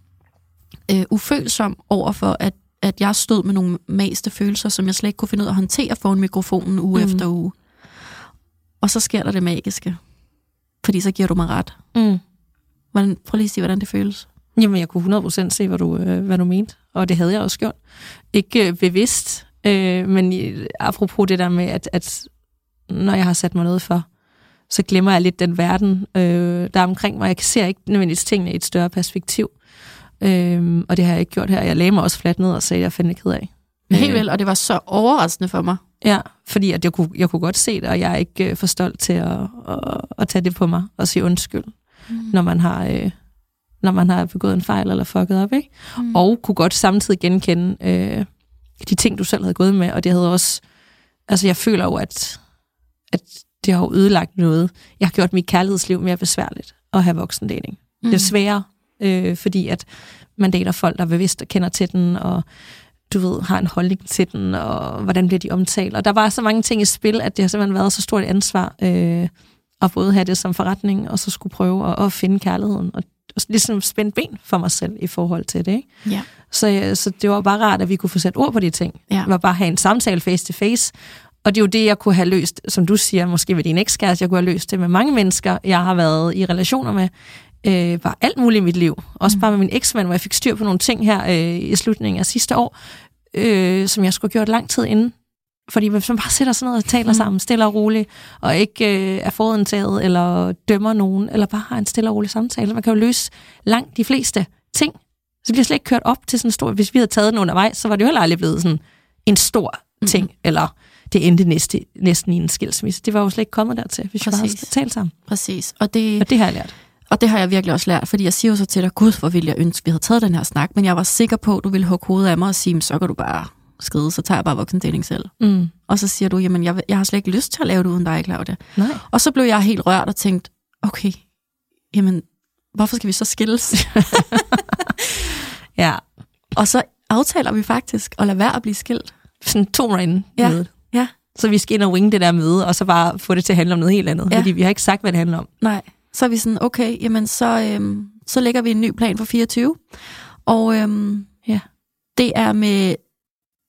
øh, ufølsom over for, at, at jeg stod med nogle maste følelser, som jeg slet ikke kunne finde ud af at håndtere foran mikrofonen uge mm. efter uge. Og så sker der det magiske. Fordi så giver du mig ret. Mm. Hvordan, prøv lige at sige, hvordan det føles. Jamen, jeg kunne 100% se, hvad du, øh, hvad du mente. Og det havde jeg også gjort. Ikke øh, bevidst, øh, men apropos det der med, at, at når jeg har sat mig noget for, så glemmer jeg lidt den verden, øh, der er omkring mig. Jeg ser ikke nødvendigvis tingene i et større perspektiv. Øh, og det har jeg ikke gjort her. Jeg lagde mig også fladt ned og sagde, at jeg er fandme ked af. Helt vel, og det var så overraskende for mig. Ja, fordi at jeg, kunne, jeg kunne godt se det, og jeg er ikke øh, for stolt til at, at, at tage det på mig og sige undskyld, mm. når, man har, øh, når man har begået en fejl eller fucket op. Ikke? Mm. Og kunne godt samtidig genkende øh, de ting, du selv havde gået med, og det havde også... Altså, jeg føler jo, at, at det har jo ødelagt noget. Jeg har gjort mit kærlighedsliv mere besværligt at have voksendating. Mm. Det er sværere, øh, fordi at man dater folk, der bevidst kender til den, og du ved, har en holdning til den, og hvordan bliver de omtalt. Og der var så mange ting i spil, at det har simpelthen været så stort et ansvar øh, at både have det som forretning, og så skulle prøve at, at finde kærligheden, og, ligesom spænde ben for mig selv i forhold til det. Ikke? Ja. Så, så det var bare rart, at vi kunne få sat ord på de ting. Ja. Det var bare have en samtale face to face, og det er jo det, jeg kunne have løst, som du siger, måske ved din ekskæreste, jeg kunne have løst det med mange mennesker, jeg har været i relationer med, øh, bare alt muligt i mit liv. Også mm. bare med min eksmand, hvor jeg fik styr på nogle ting her øh, i slutningen af sidste år, øh, som jeg skulle have gjort lang tid inden. Fordi hvis man bare sætter sig ned og taler mm. sammen, stille og roligt, og ikke øh, er forudindtaget, eller dømmer nogen, eller bare har en stille og rolig samtale, man kan jo løse langt de fleste ting. Så bliver slet ikke kørt op til sådan en stor... Hvis vi havde taget den undervejs, så var det jo heller aldrig blevet sådan en stor ting, mm. eller det endte næste, næsten i en skilsmisse. Det var jo slet ikke kommet dertil, hvis Præcis. vi bare havde talt sammen. Præcis. Og det, og det har jeg lært. Og det har jeg virkelig også lært, fordi jeg siger jo så til dig, gud, hvor ville jeg ønske, vi havde taget den her snak, men jeg var sikker på, at du ville hugge hovedet af mig og sige, så kan du bare skride, så tager jeg bare voksendeling selv. Mm. Og så siger du, jamen, jeg, jeg har slet ikke lyst til at lave det uden dig, Claudia. Nej. Og så blev jeg helt rørt og tænkt, okay, jamen, hvorfor skal vi så skilles? (laughs) ja. Og så aftaler vi faktisk at lade være at blive skilt. Sådan to inden ja. Ja. Så vi skal ind og winge det der møde, og så bare få det til at handle om noget helt andet. Ja. Fordi vi har ikke sagt, hvad det handler om. Nej. Så er vi sådan, okay, jamen så, øhm, så lægger vi en ny plan for 24. Og øhm, ja. det er med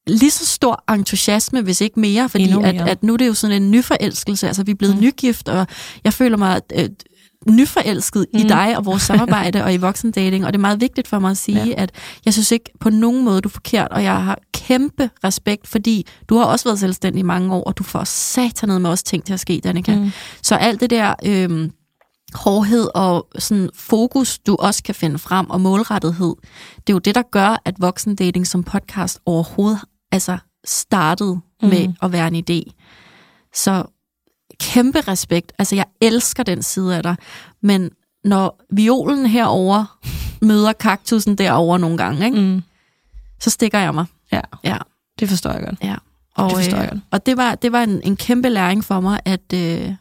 lige så stor entusiasme, hvis ikke mere, fordi Endnu, at, at nu er det jo sådan en nyforelskelse, altså vi er blevet mm. nygift, og jeg føler mig øh, nyforelsket mm. i dig og vores samarbejde og i voksendating, og det er meget vigtigt for mig at sige, ja. at jeg synes ikke på nogen måde, du er forkert, og jeg har kæmpe respekt, fordi du har også været selvstændig i mange år, og du får satanet med også ting til at ske, Danika. Mm. Så alt det der... Øh, hårdhed og sådan fokus, du også kan finde frem, og målrettethed, det er jo det, der gør, at voksendating som podcast overhovedet altså startede mm. med at være en idé. Så kæmpe respekt. Altså, jeg elsker den side af dig. Men når violen herover (laughs) møder kaktusen derover nogle gange, ikke? Mm. så stikker jeg mig. Ja, ja. det forstår jeg godt. Ja. Og, det forstår jeg øh, godt. og det var, det var en, en kæmpe læring for mig, at, øh,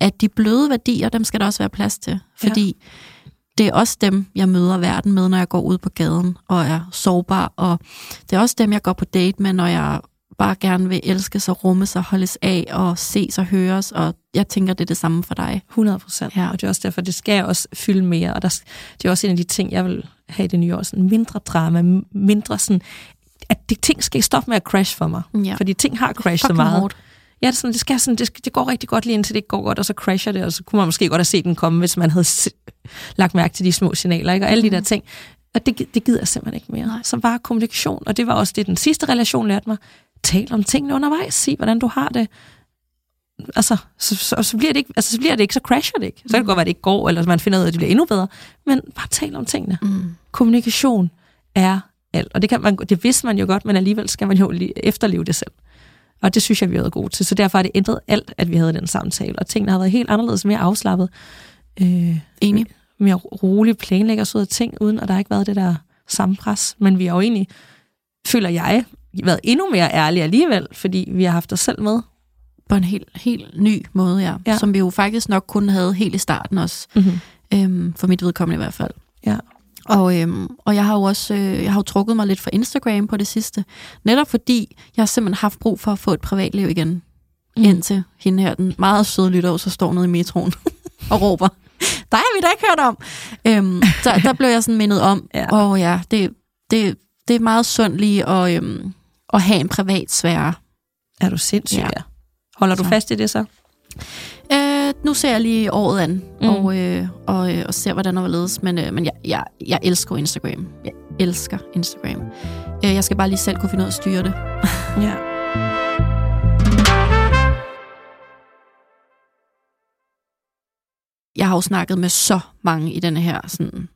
at de bløde værdier, dem skal der også være plads til. Fordi ja. det er også dem, jeg møder verden med, når jeg går ud på gaden og er sårbar. Og det er også dem, jeg går på date med, når jeg bare gerne vil elske sig, rumme sig, holdes af og ses og høres, og jeg tænker, det er det samme for dig. 100 procent, ja. og det er også derfor, det skal også fylde mere, og der, det er også en af de ting, jeg vil have i det nye år, sådan mindre drama, mindre sådan, at de ting skal stoppe med at crash for mig, ja. fordi ting har crashed så meget. Hårdt. Ja, det, sådan, det, skal sådan, det, det går rigtig godt lige indtil det ikke går godt, og så crasher det, og så kunne man måske godt have set den komme, hvis man havde lagt mærke til de små signaler, ikke? og alle de der mm. ting. Og det, det gider jeg simpelthen ikke mere. Nej. Så bare kommunikation, og det var også det, den sidste relation lærte mig. Tal om tingene undervejs, sig hvordan du har det. Altså, så, så, så, bliver det ikke, altså, så bliver det ikke, så crasher det ikke. Så kan det godt være, at det ikke går, eller man finder ud af, at det bliver endnu bedre. Men bare tal om tingene. Mm. Kommunikation er alt. Og det, kan man, det vidste man jo godt, men alligevel skal man jo efterleve det selv. Og det synes jeg, vi har været gode til. Så derfor har det ændret alt, at vi havde den samtale. Og tingene har været helt anderledes, mere afslappet. øh, Enig. mere roligt planlægger af ting, uden at der har ikke været det der samme pres. Men vi har jo egentlig, føler jeg, været endnu mere ærlige alligevel, fordi vi har haft os selv med. På en helt, helt ny måde, ja. Ja. ja. Som vi jo faktisk nok kun havde helt i starten også. Mm-hmm. Øhm, for mit vedkommende i hvert fald. Ja. Og, øhm, og jeg har jo også øh, jeg har jo trukket mig lidt fra Instagram på det sidste. Netop fordi jeg har simpelthen haft brug for at få et privatliv igen. Mm. Indtil hende her, den meget søde lytter, så står nede i metroen (laughs) og råber, der har vi da ikke hørt om. Øhm, så der blev jeg sådan mindet om, (laughs) Ja. og ja, det, det, det er meget sundt lige at, øhm, at have en privat sfære. Er du sindssyg? Ja. Ja. Holder du Så. fast i det så? Øh, nu ser jeg lige året an, Mm. og, øh, og, øh, og ser, hvordan det ledes. Men, øh, men jeg, jeg, jeg elsker Instagram. Jeg elsker Instagram. Øh, jeg skal bare lige selv kunne finde ud af at styre det. (laughs) Ja. Jeg har jo snakket med så mange i denne her sådan,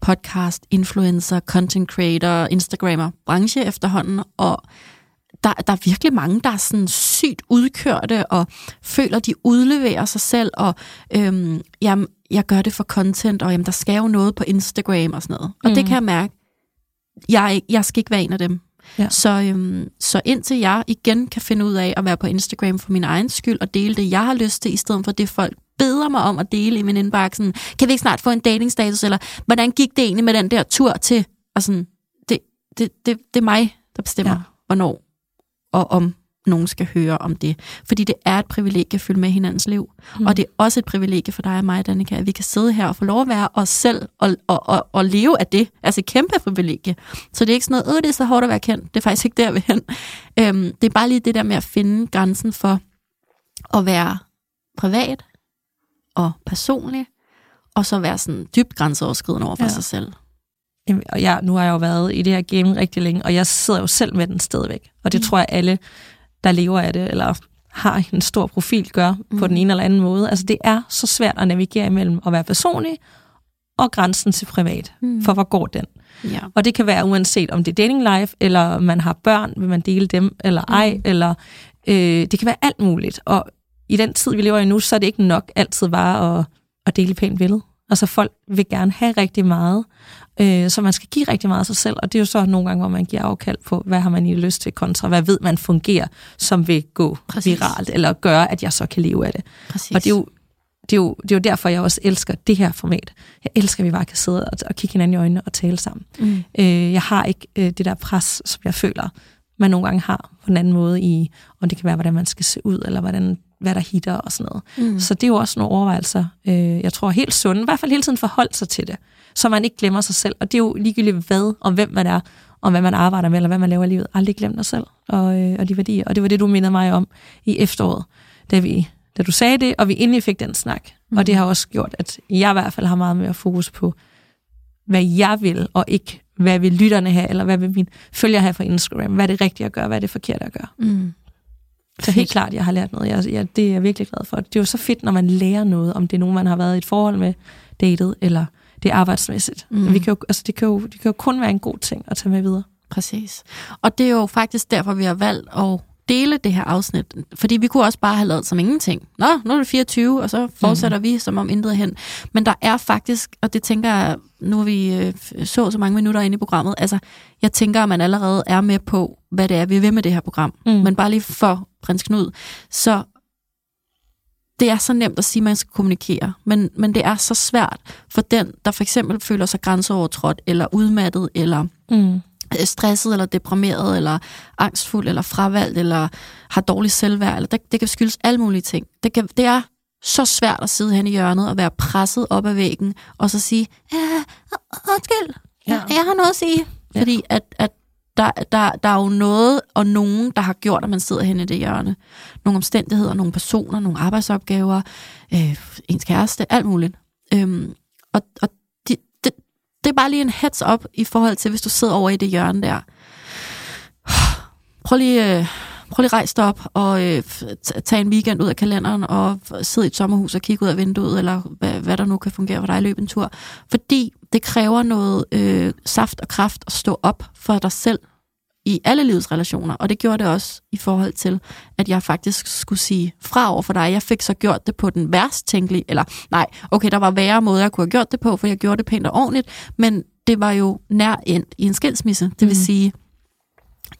podcast, influencer, content creator, instagrammer branche efterhånden, og der, der er virkelig mange, der er sådan sygt udkørte og føler, de udleverer sig selv, og øhm, jamen, jeg gør det for content, og jamen, der skal jo noget på Instagram og sådan noget. Og mm. det kan jeg mærke. Jeg, jeg skal ikke være en af dem. Ja. Så, øhm, så indtil jeg igen kan finde ud af at være på Instagram for min egen skyld, og dele det, jeg har lyst til, i stedet for det, folk beder mig om at dele i min indbakke, sådan, kan vi ikke snart få en datingstatus, eller hvordan gik det egentlig med den der tur til, og sådan, det, det, det, det er mig, der bestemmer, ja. hvornår og om nogen skal høre om det. Fordi det er et privilegie at følge med hinandens liv. Mm. Og det er også et privilegie for dig og mig, Danika, at vi kan sidde her og få lov at være os selv og, og, og, og leve af det. Altså et kæmpe privilegie. Så det er ikke sådan noget, øh, det er så hårdt at være kendt. Det er faktisk ikke der, vi hen. Øhm, det er bare lige det der med at finde grænsen for at være privat og personlig, og så være sådan dybt grænseoverskridende over for ja. sig selv. Jamen, Og jeg, nu har jeg jo været i det her game rigtig længe, og jeg sidder jo selv med den stadigvæk. Og det Mm. tror jeg alle, der lever af det, eller har en stor profil, gør mm. på Mm. den ene eller anden måde. Altså det er så svært at navigere imellem at være personlig og grænsen til privat. Mm. For hvor går den? Ja. Og det kan være uanset om det er dating life, eller man har børn, vil man dele dem, eller ej, Mm. eller øh, det kan være alt muligt. Og i den tid, vi lever i nu, så er det ikke nok altid bare at, at dele pænt billede. Altså folk vil gerne have rigtig meget, øh, så man skal give rigtig meget af sig selv, og det er jo så nogle gange, hvor man giver afkald på, hvad har man i lyst til kontra, hvad ved man fungerer, som vil gå Præcis. viralt, eller gøre, at jeg så kan leve af det. Præcis. Og det er, jo, det, er jo, det er jo derfor, jeg også elsker det her format. Jeg elsker, at vi bare kan sidde og, og kigge hinanden i øjnene og tale sammen. Mm. Øh, jeg har ikke øh, det der pres, som jeg føler, man nogle gange har på en anden måde i, og det kan være, hvordan man skal se ud, eller hvordan, hvad der hitter og sådan noget. Mm. Så det er jo også nogle overvejelser, øh, jeg tror helt sunde, i hvert fald hele tiden forholde sig til det, så man ikke glemmer sig selv. Og det er jo ligegyldigt hvad, og hvem man er, og hvad man arbejder med, eller hvad man laver i livet. Aldrig glem dig selv og, øh, og de værdier. Og det var det, du mindede mig om i efteråret, da, vi, da du sagde det, og vi endelig fik den snak. Mm. Og det har også gjort, at jeg i hvert fald har meget mere fokus på, hvad jeg vil, og ikke hvad vil lytterne have, eller hvad vil mine følgere have fra Instagram. Hvad er det rigtige at gøre, hvad er det forkerte at gøre. Mm. Så helt klart, jeg har lært noget. Jeg, jeg, det er jeg virkelig glad for. Det er jo så fedt, når man lærer noget, om det er nogen, man har været i et forhold med, datet, eller det er arbejdsmæssigt. Mm. Vi kan jo, altså, det, kan jo, det kan jo kun være en god ting at tage med videre. Præcis. Og det er jo faktisk derfor, vi har valgt at dele det her afsnit. Fordi vi kunne også bare have lavet som ingenting. Nå, nu er det 24, og så fortsætter mm. vi som om intet hen. Men der er faktisk, og det tænker jeg, nu er vi øh, så så mange minutter inde i programmet, altså jeg tænker, at man allerede er med på, hvad det er, vi vil med det her program. Mm. Men bare lige for prins Knud, så det er så nemt at sige, at man skal kommunikere, men, men det er så svært for den, der for eksempel føler sig grænseovertrådt, eller udmattet, eller Mm. øh, stresset, eller deprimeret, eller angstfuld, eller fravalgt, eller har dårlig selvværd. Eller det, det kan skyldes alle mulige ting. Det, kan, det er så svært at sidde hen i hjørnet og være presset op ad væggen, og så sige, ja, undskyld. Ja. jeg har noget at sige. Ja. Fordi at, at der, der, der er jo noget og nogen, der har gjort, at man sidder hen i det hjørne. Nogle omstændigheder, nogle personer, nogle arbejdsopgaver, øh, ens kæreste, alt muligt. Øhm, og og de, det, det er bare lige en heads up i forhold til, hvis du sidder over i det hjørne der. Prøv lige, øh, prøv lige rejse dig op og øh, t- tage en weekend ud af kalenderen og sidde i et sommerhus og kigge ud af vinduet, eller hvad, hvad der nu kan fungere for dig af en tur. Fordi det kræver noget øh, saft og kraft at stå op for dig selv i alle livets relationer, og det gjorde det også i forhold til, at jeg faktisk skulle sige fra over for dig. Jeg fik så gjort det på den værst tænkelige, eller nej, okay, der var værre måder, jeg kunne have gjort det på, for jeg gjorde det pænt og ordentligt, men det var jo nær endt i en skilsmisse. Det vil mm. sige,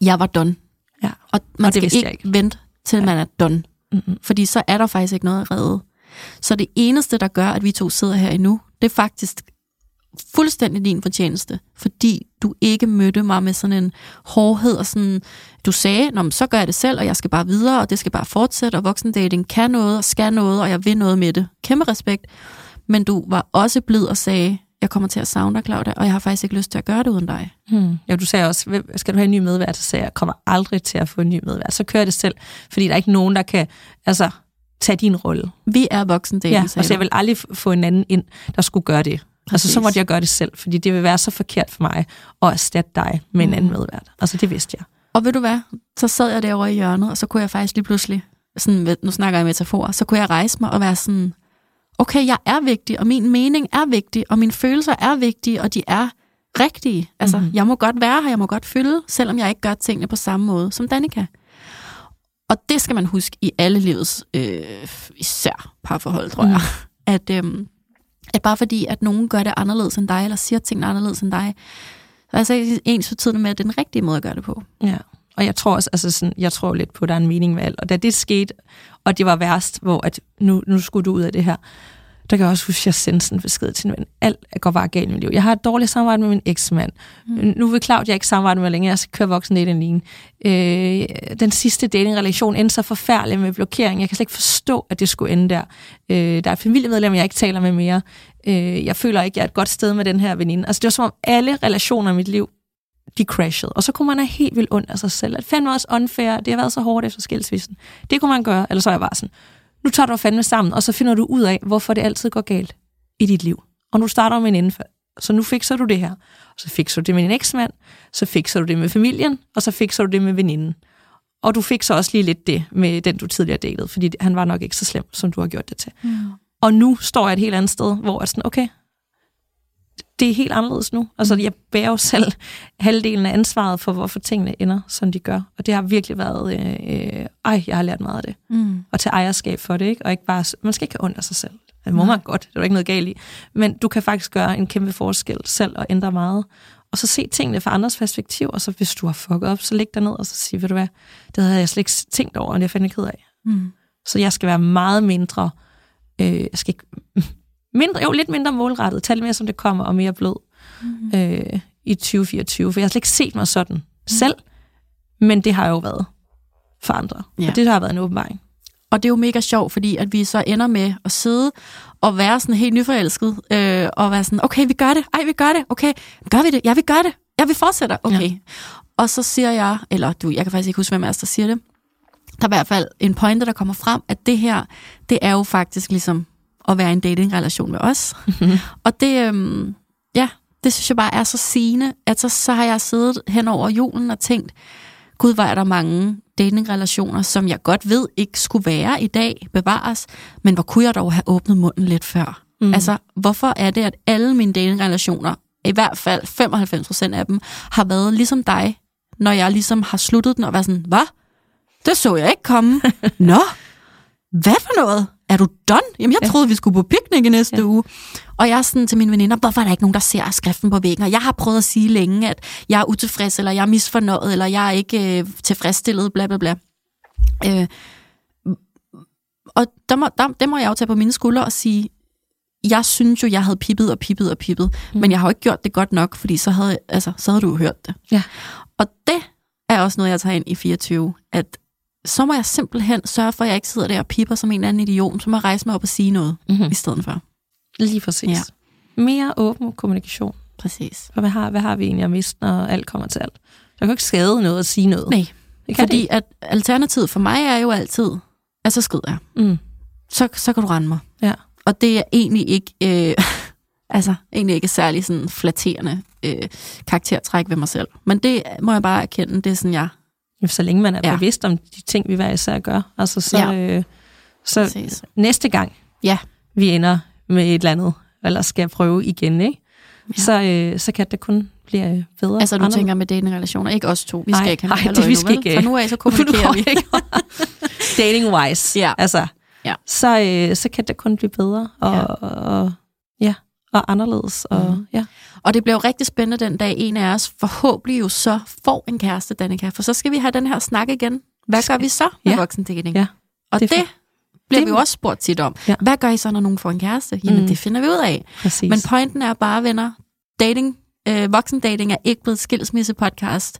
jeg var done. Ja. Og man Og det skal ikke, ikke. vente til Ja. man er done. Mm-hmm. Fordi så er der faktisk ikke noget at redde. Så det eneste, der gør, at vi to sidder her endnu, det er faktisk fuldstændig din fortjeneste, fordi du ikke mødte mig med sådan en hårdhed og sådan, du sagde, Nå, men så gør jeg det selv, og jeg skal bare videre, og det skal bare fortsætte, og voksendating kan noget, og skal noget, og jeg vil noget med det. Kæmpe respekt. Men du var også blid og sagde, jeg kommer til at savne dig, Claudia, og jeg har faktisk ikke lyst til at gøre det uden dig. Hmm. Ja, du sagde også, "Hvem- skal du have en ny medvært? Så sagde jeg, jeg kommer aldrig til at få en ny medvært. Så kører jeg det selv, fordi der er ikke nogen, der kan altså, tage din rolle. Vi er voksendating, Ja, sagde og så jeg vil aldrig få en anden ind, der skulle gøre det. Altså, så Præcis. måtte jeg gøre det selv, fordi det vil være så forkert for mig at erstatte dig med en anden medvært. Altså, det vidste jeg. Og ved du hvad? Så sad jeg derovre i hjørnet, og så kunne jeg faktisk lige pludselig, sådan, nu snakker jeg metaforer, så kunne jeg rejse mig og være sådan, okay, jeg er vigtig, og min mening er vigtig, og mine følelser er vigtige, og de er rigtige. Altså, Mhm. mm-hmm. jeg må godt være her, jeg må godt fylde, selvom jeg ikke gør tingene på samme måde som Danika. Og det skal man huske i alle livets, øh, især parforhold, tror Mm. jeg, at, øh, at bare fordi, at nogen gør det anderledes end dig, eller siger tingene anderledes end dig, så er altså ikke ens betydende med, at det er den rigtige måde at gøre det på. Ja. Og jeg tror også, altså sådan, jeg tror lidt på, at der er en mening med alt. Og da det skete, og det var værst, hvor at nu, nu skulle du ud af det her, der kan jeg også huske, at jeg sendte sådan en besked til en ven. Alt går bare galt i mit liv. Jeg har et dårligt samarbejde med min eksmand. Mm. Nu vil Claudia ikke samarbejde med længere. Jeg skal køre voksen dating. Øh, den sidste datingrelation endte så forfærdelig med blokering. Jeg kan slet ikke forstå, at det skulle ende der. Øh, der er et familiemedlem, jeg ikke taler med mere. Øh, jeg føler ikke, jeg er et godt sted med den her veninde. Altså, det var som om alle relationer i mit liv de crashede. Og så kunne man have helt vildt ondt af sig selv. At fandme også unfair, det har været så hårdt efter skilsmissen. Det kunne man gøre, eller så er jeg bare sådan, nu tager du fandme sammen, og så finder du ud af, hvorfor det altid går galt i dit liv. Og nu starter du med en indenfor. Så nu fikser du det her. Og så fikser du det med din eksmand, så fikser du det med familien, og så fikser du det med veninden. Og du fik så også lige lidt det med den, du tidligere datede, fordi han var nok ikke så slem, som du har gjort det til. Mm. Og nu står jeg et helt andet sted, hvor jeg sådan, okay, det er helt anderledes nu. Altså, jeg bærer jo selv (laughs) halvdelen af ansvaret for, hvorfor tingene ender, som de gør. Og det har virkelig været, øh, øh, ej, jeg har lært meget af det. Mm. Og tage ejerskab for det, ikke? Og ikke bare, man skal ikke have af sig selv. Det må man godt, det er der ikke noget galt i. Men du kan faktisk gøre en kæmpe forskel selv og ændre meget. Og så se tingene fra andres perspektiv, og så hvis du har fucket op, så læg dig ned og så sig, ved du hvad, det havde jeg slet ikke tænkt over, og det er jeg fandme ked af. Mm. Så jeg skal være meget mindre, øh, jeg skal ikke, mindre, jo lidt mindre målrettet, det mere som det kommer, og mere blød Mm. øh, i 2024. For jeg har slet ikke set mig sådan selv, men det har jo været for andre. Ja. Og det har været en åbenbaring. Og det er jo mega sjovt, fordi at vi så ender med at sidde og være sådan helt nyforelsket, øh, og være sådan, okay, vi gør det, ej, vi gør det, okay, gør vi det, ja, vi gør det, ja, vi fortsætter, okay. Ja. Og så siger jeg, eller du, jeg kan faktisk ikke huske, hvem af os, der siger det, der er i hvert fald en pointe, der kommer frem, at det her, det er jo faktisk ligesom at være i en datingrelation med os. (laughs) og det, øhm, ja, det synes jeg bare er så sigende, at så, så har jeg siddet hen over julen og tænkt, gud, hvor er der mange datingrelationer, som jeg godt ved ikke skulle være i dag, bevares, men hvor kunne jeg dog have åbnet munden lidt før? Mm. Altså, hvorfor er det, at alle mine datingrelationer, i hvert fald 95% af dem, har været ligesom dig, når jeg ligesom har sluttet den og været sådan, hvad? Det så jeg ikke komme. (laughs) Nå, hvad for noget? Er du done? Jamen, jeg Ja. troede, vi skulle på picnic i næste Ja. uge. Og jeg er sådan til mine veninder, hvorfor er der ikke nogen, der ser skriften på væggen? Og jeg har prøvet at sige længe, at jeg er utilfreds, eller jeg er misfornøjet, eller jeg er ikke øh, tilfredsstillet, bla bla bla. Øh, og der må, der, der må jeg jo tage på mine skuldre og sige, jeg synes jo, jeg havde pippet og pippet og pippet, mm. men jeg har jo ikke gjort det godt nok, fordi så havde, altså, så havde du jo hørt det. Ja. Og det er også noget, jeg tager ind i 24, at så må jeg simpelthen sørge for, at jeg ikke sidder der og pipper som en eller anden idiot, så må jeg rejse mig op og sige noget Mm-hmm. i stedet for. Lige præcis. Ja. Mere åben kommunikation. Præcis. For hvad har, hvad har vi egentlig at miste, når alt kommer til alt? Der kan jo ikke skade noget at sige noget. Nej, det kan fordi at alternativet for mig er jo altid, at så skrider jeg. det. Mm. Så, så kan du rende mig. Ja. Og det er egentlig ikke, øh, (laughs) altså, egentlig ikke særlig sådan flatterende øh, karaktertræk ved mig selv. Men det må jeg bare erkende, det er sådan, jeg... Så længe man er Ja. bevidst om de ting, vi hver især gør. Altså, så, Ja. øh, så Præcis. næste gang, Ja. vi ender med et eller andet, eller skal prøve igen, ikke? ja. så, øh, så kan det kun blive øh, bedre. Altså, du anderledes. tænker med dating-relationer, ikke os to. Vi skal nej, ikke have nej, det, vi skal nu, ikke. Fra nu af, så (laughs) kommunikerer vi. Dating-wise. Ja. Altså, ja. Så, øh, så kan det kun blive bedre. Og, ja. og, og anderledes. Og, mm. ja. og det bliver jo rigtig spændende den dag, en af os forhåbentlig jo så får en kæreste, Danika. For så skal vi have den her snak igen. Hvad gør vi så med ja. voksendating? Ja. Og det, det bliver det... vi jo også spurgt tit om. Ja. Hvad gør I så, når nogen får en kæreste? Jamen, mm. det finder vi ud af. Præcis. Men pointen er bare, venner, dating, øh, voksendating er ikke blevet skilsmisse-podcast.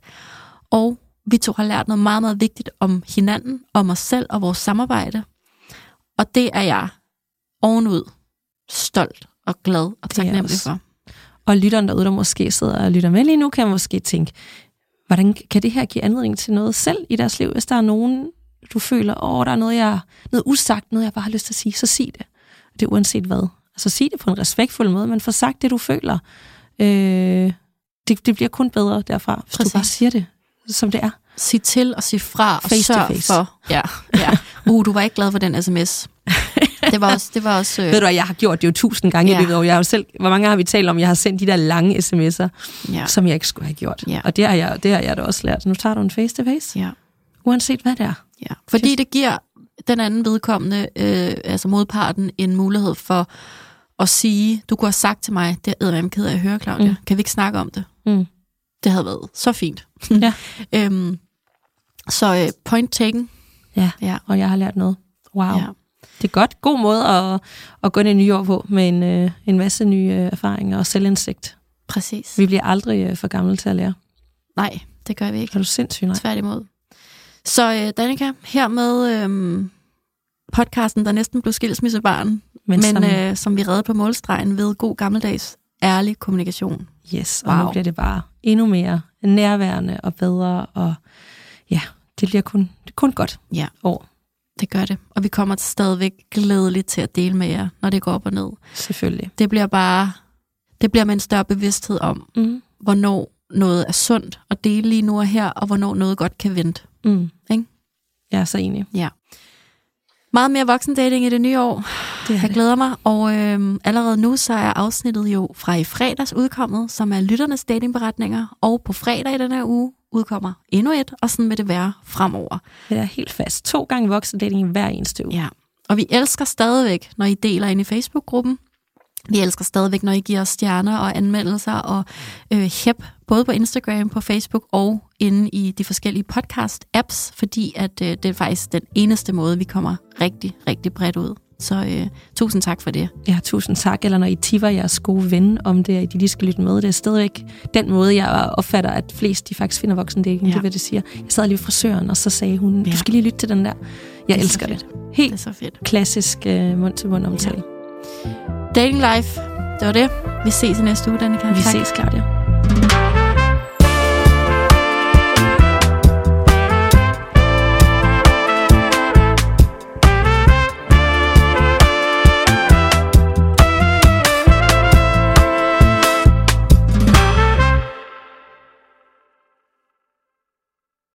Og vi to har lært noget meget, meget vigtigt om hinanden, om os selv og vores samarbejde. Og det er jeg ovenud stolt og glad og taknemmelig for. Og lytteren derude, der måske sidder og lytter med lige nu, kan måske tænke, hvordan kan det her give anledning til noget selv i deres liv? Hvis der er nogen, du føler, åh, der er noget, jeg, noget usagt, noget jeg bare har lyst til at sige, så sig det. Det er uanset hvad. Altså sig det på en respektfuld måde, men få sagt det, du føler. Øh, det, det bliver kun bedre derfra, hvis Præcis. du bare siger det, som det er. Sig til og sig fra face og sørg face. for. Ja, ja. (laughs) Uh, du var ikke glad for den sms. Det var også... Det var også øh... Ved du hvad, jeg har gjort det jo tusind gange ja. i løbet af Jeg har jo selv, hvor mange har vi talt om, jeg har sendt de der lange sms'er, ja. som jeg ikke skulle have gjort. Ja. Og det har, jeg, det har jeg da også lært. Nu tager du en face-to-face. Ja. Uanset hvad det er. Ja. Fordi det giver den anden vedkommende, øh, altså modparten, en mulighed for at sige, du kunne have sagt til mig, det er jeg ked af at høre, Claudia. Mm. Kan vi ikke snakke om det? Mm. Det havde været så fint. (laughs) Ja. øhm, så øh, point taken. Ja, ja, og jeg har lært noget. Wow. Ja. Det er godt. God måde at, at gå ind i New York på med en, øh, en masse nye øh, erfaringer og selvindsigt. Præcis. Vi bliver aldrig øh, for gamle til at lære. Nej, det gør vi ikke. Er du sindssygt nej? Tværtimod. Så øh, Danika, her med øh, podcasten, der næsten blev skilsmissebarn, men, men som, øh, som vi redde på målstregen ved god gammeldags ærlig kommunikation. Yes, og wow. nu bliver det bare endnu mere nærværende og bedre, og ja, det bliver kun, det kun godt ja. år. Det gør det, og vi kommer stadigvæk glædeligt til at dele med jer, når det går op og ned. Selvfølgelig. Det bliver bare, det bliver med en større bevidsthed om, mm. hvornår noget er sundt at dele lige nu og her, og hvornår noget godt kan vente. Mm. Ikke? Jeg er så enig. Ja. Meget mere voksendating i det nye år. Det jeg det. glæder mig, og øh, allerede nu så er afsnittet jo fra i fredags udkommet, som er lytternes datingberetninger, og på fredag i den her uge udkommer endnu et, og sådan vil det være fremover. Det er helt fast. To gange voksendating hver eneste uge. Ja, og vi elsker stadigvæk, når I deler ind i Facebook-gruppen. Vi elsker stadigvæk, når I giver os stjerner og anmeldelser og øh, hæb, både på Instagram, på Facebook og inde i de forskellige podcast-apps, fordi at øh, det er faktisk den eneste måde, vi kommer rigtig, rigtig bredt ud. Så øh, tusind tak for det. Ja, tusind tak. Eller når I tiver jeres gode ven om det, at de lige skal lytte med. Det er stadigvæk den måde, jeg opfatter, at flest de faktisk finder voksendating. Ja. Det vil det sige. Jeg sad lige ved frisøren, og så sagde hun, ja. du skal lige lytte til den der. Jeg det elsker det. Helt det er så fedt. klassisk uh, mund-til-mund omtale. Ja. Dating Life, det var det. Vi ses i næste uge, Danika. Vi tak. ses, Claudia.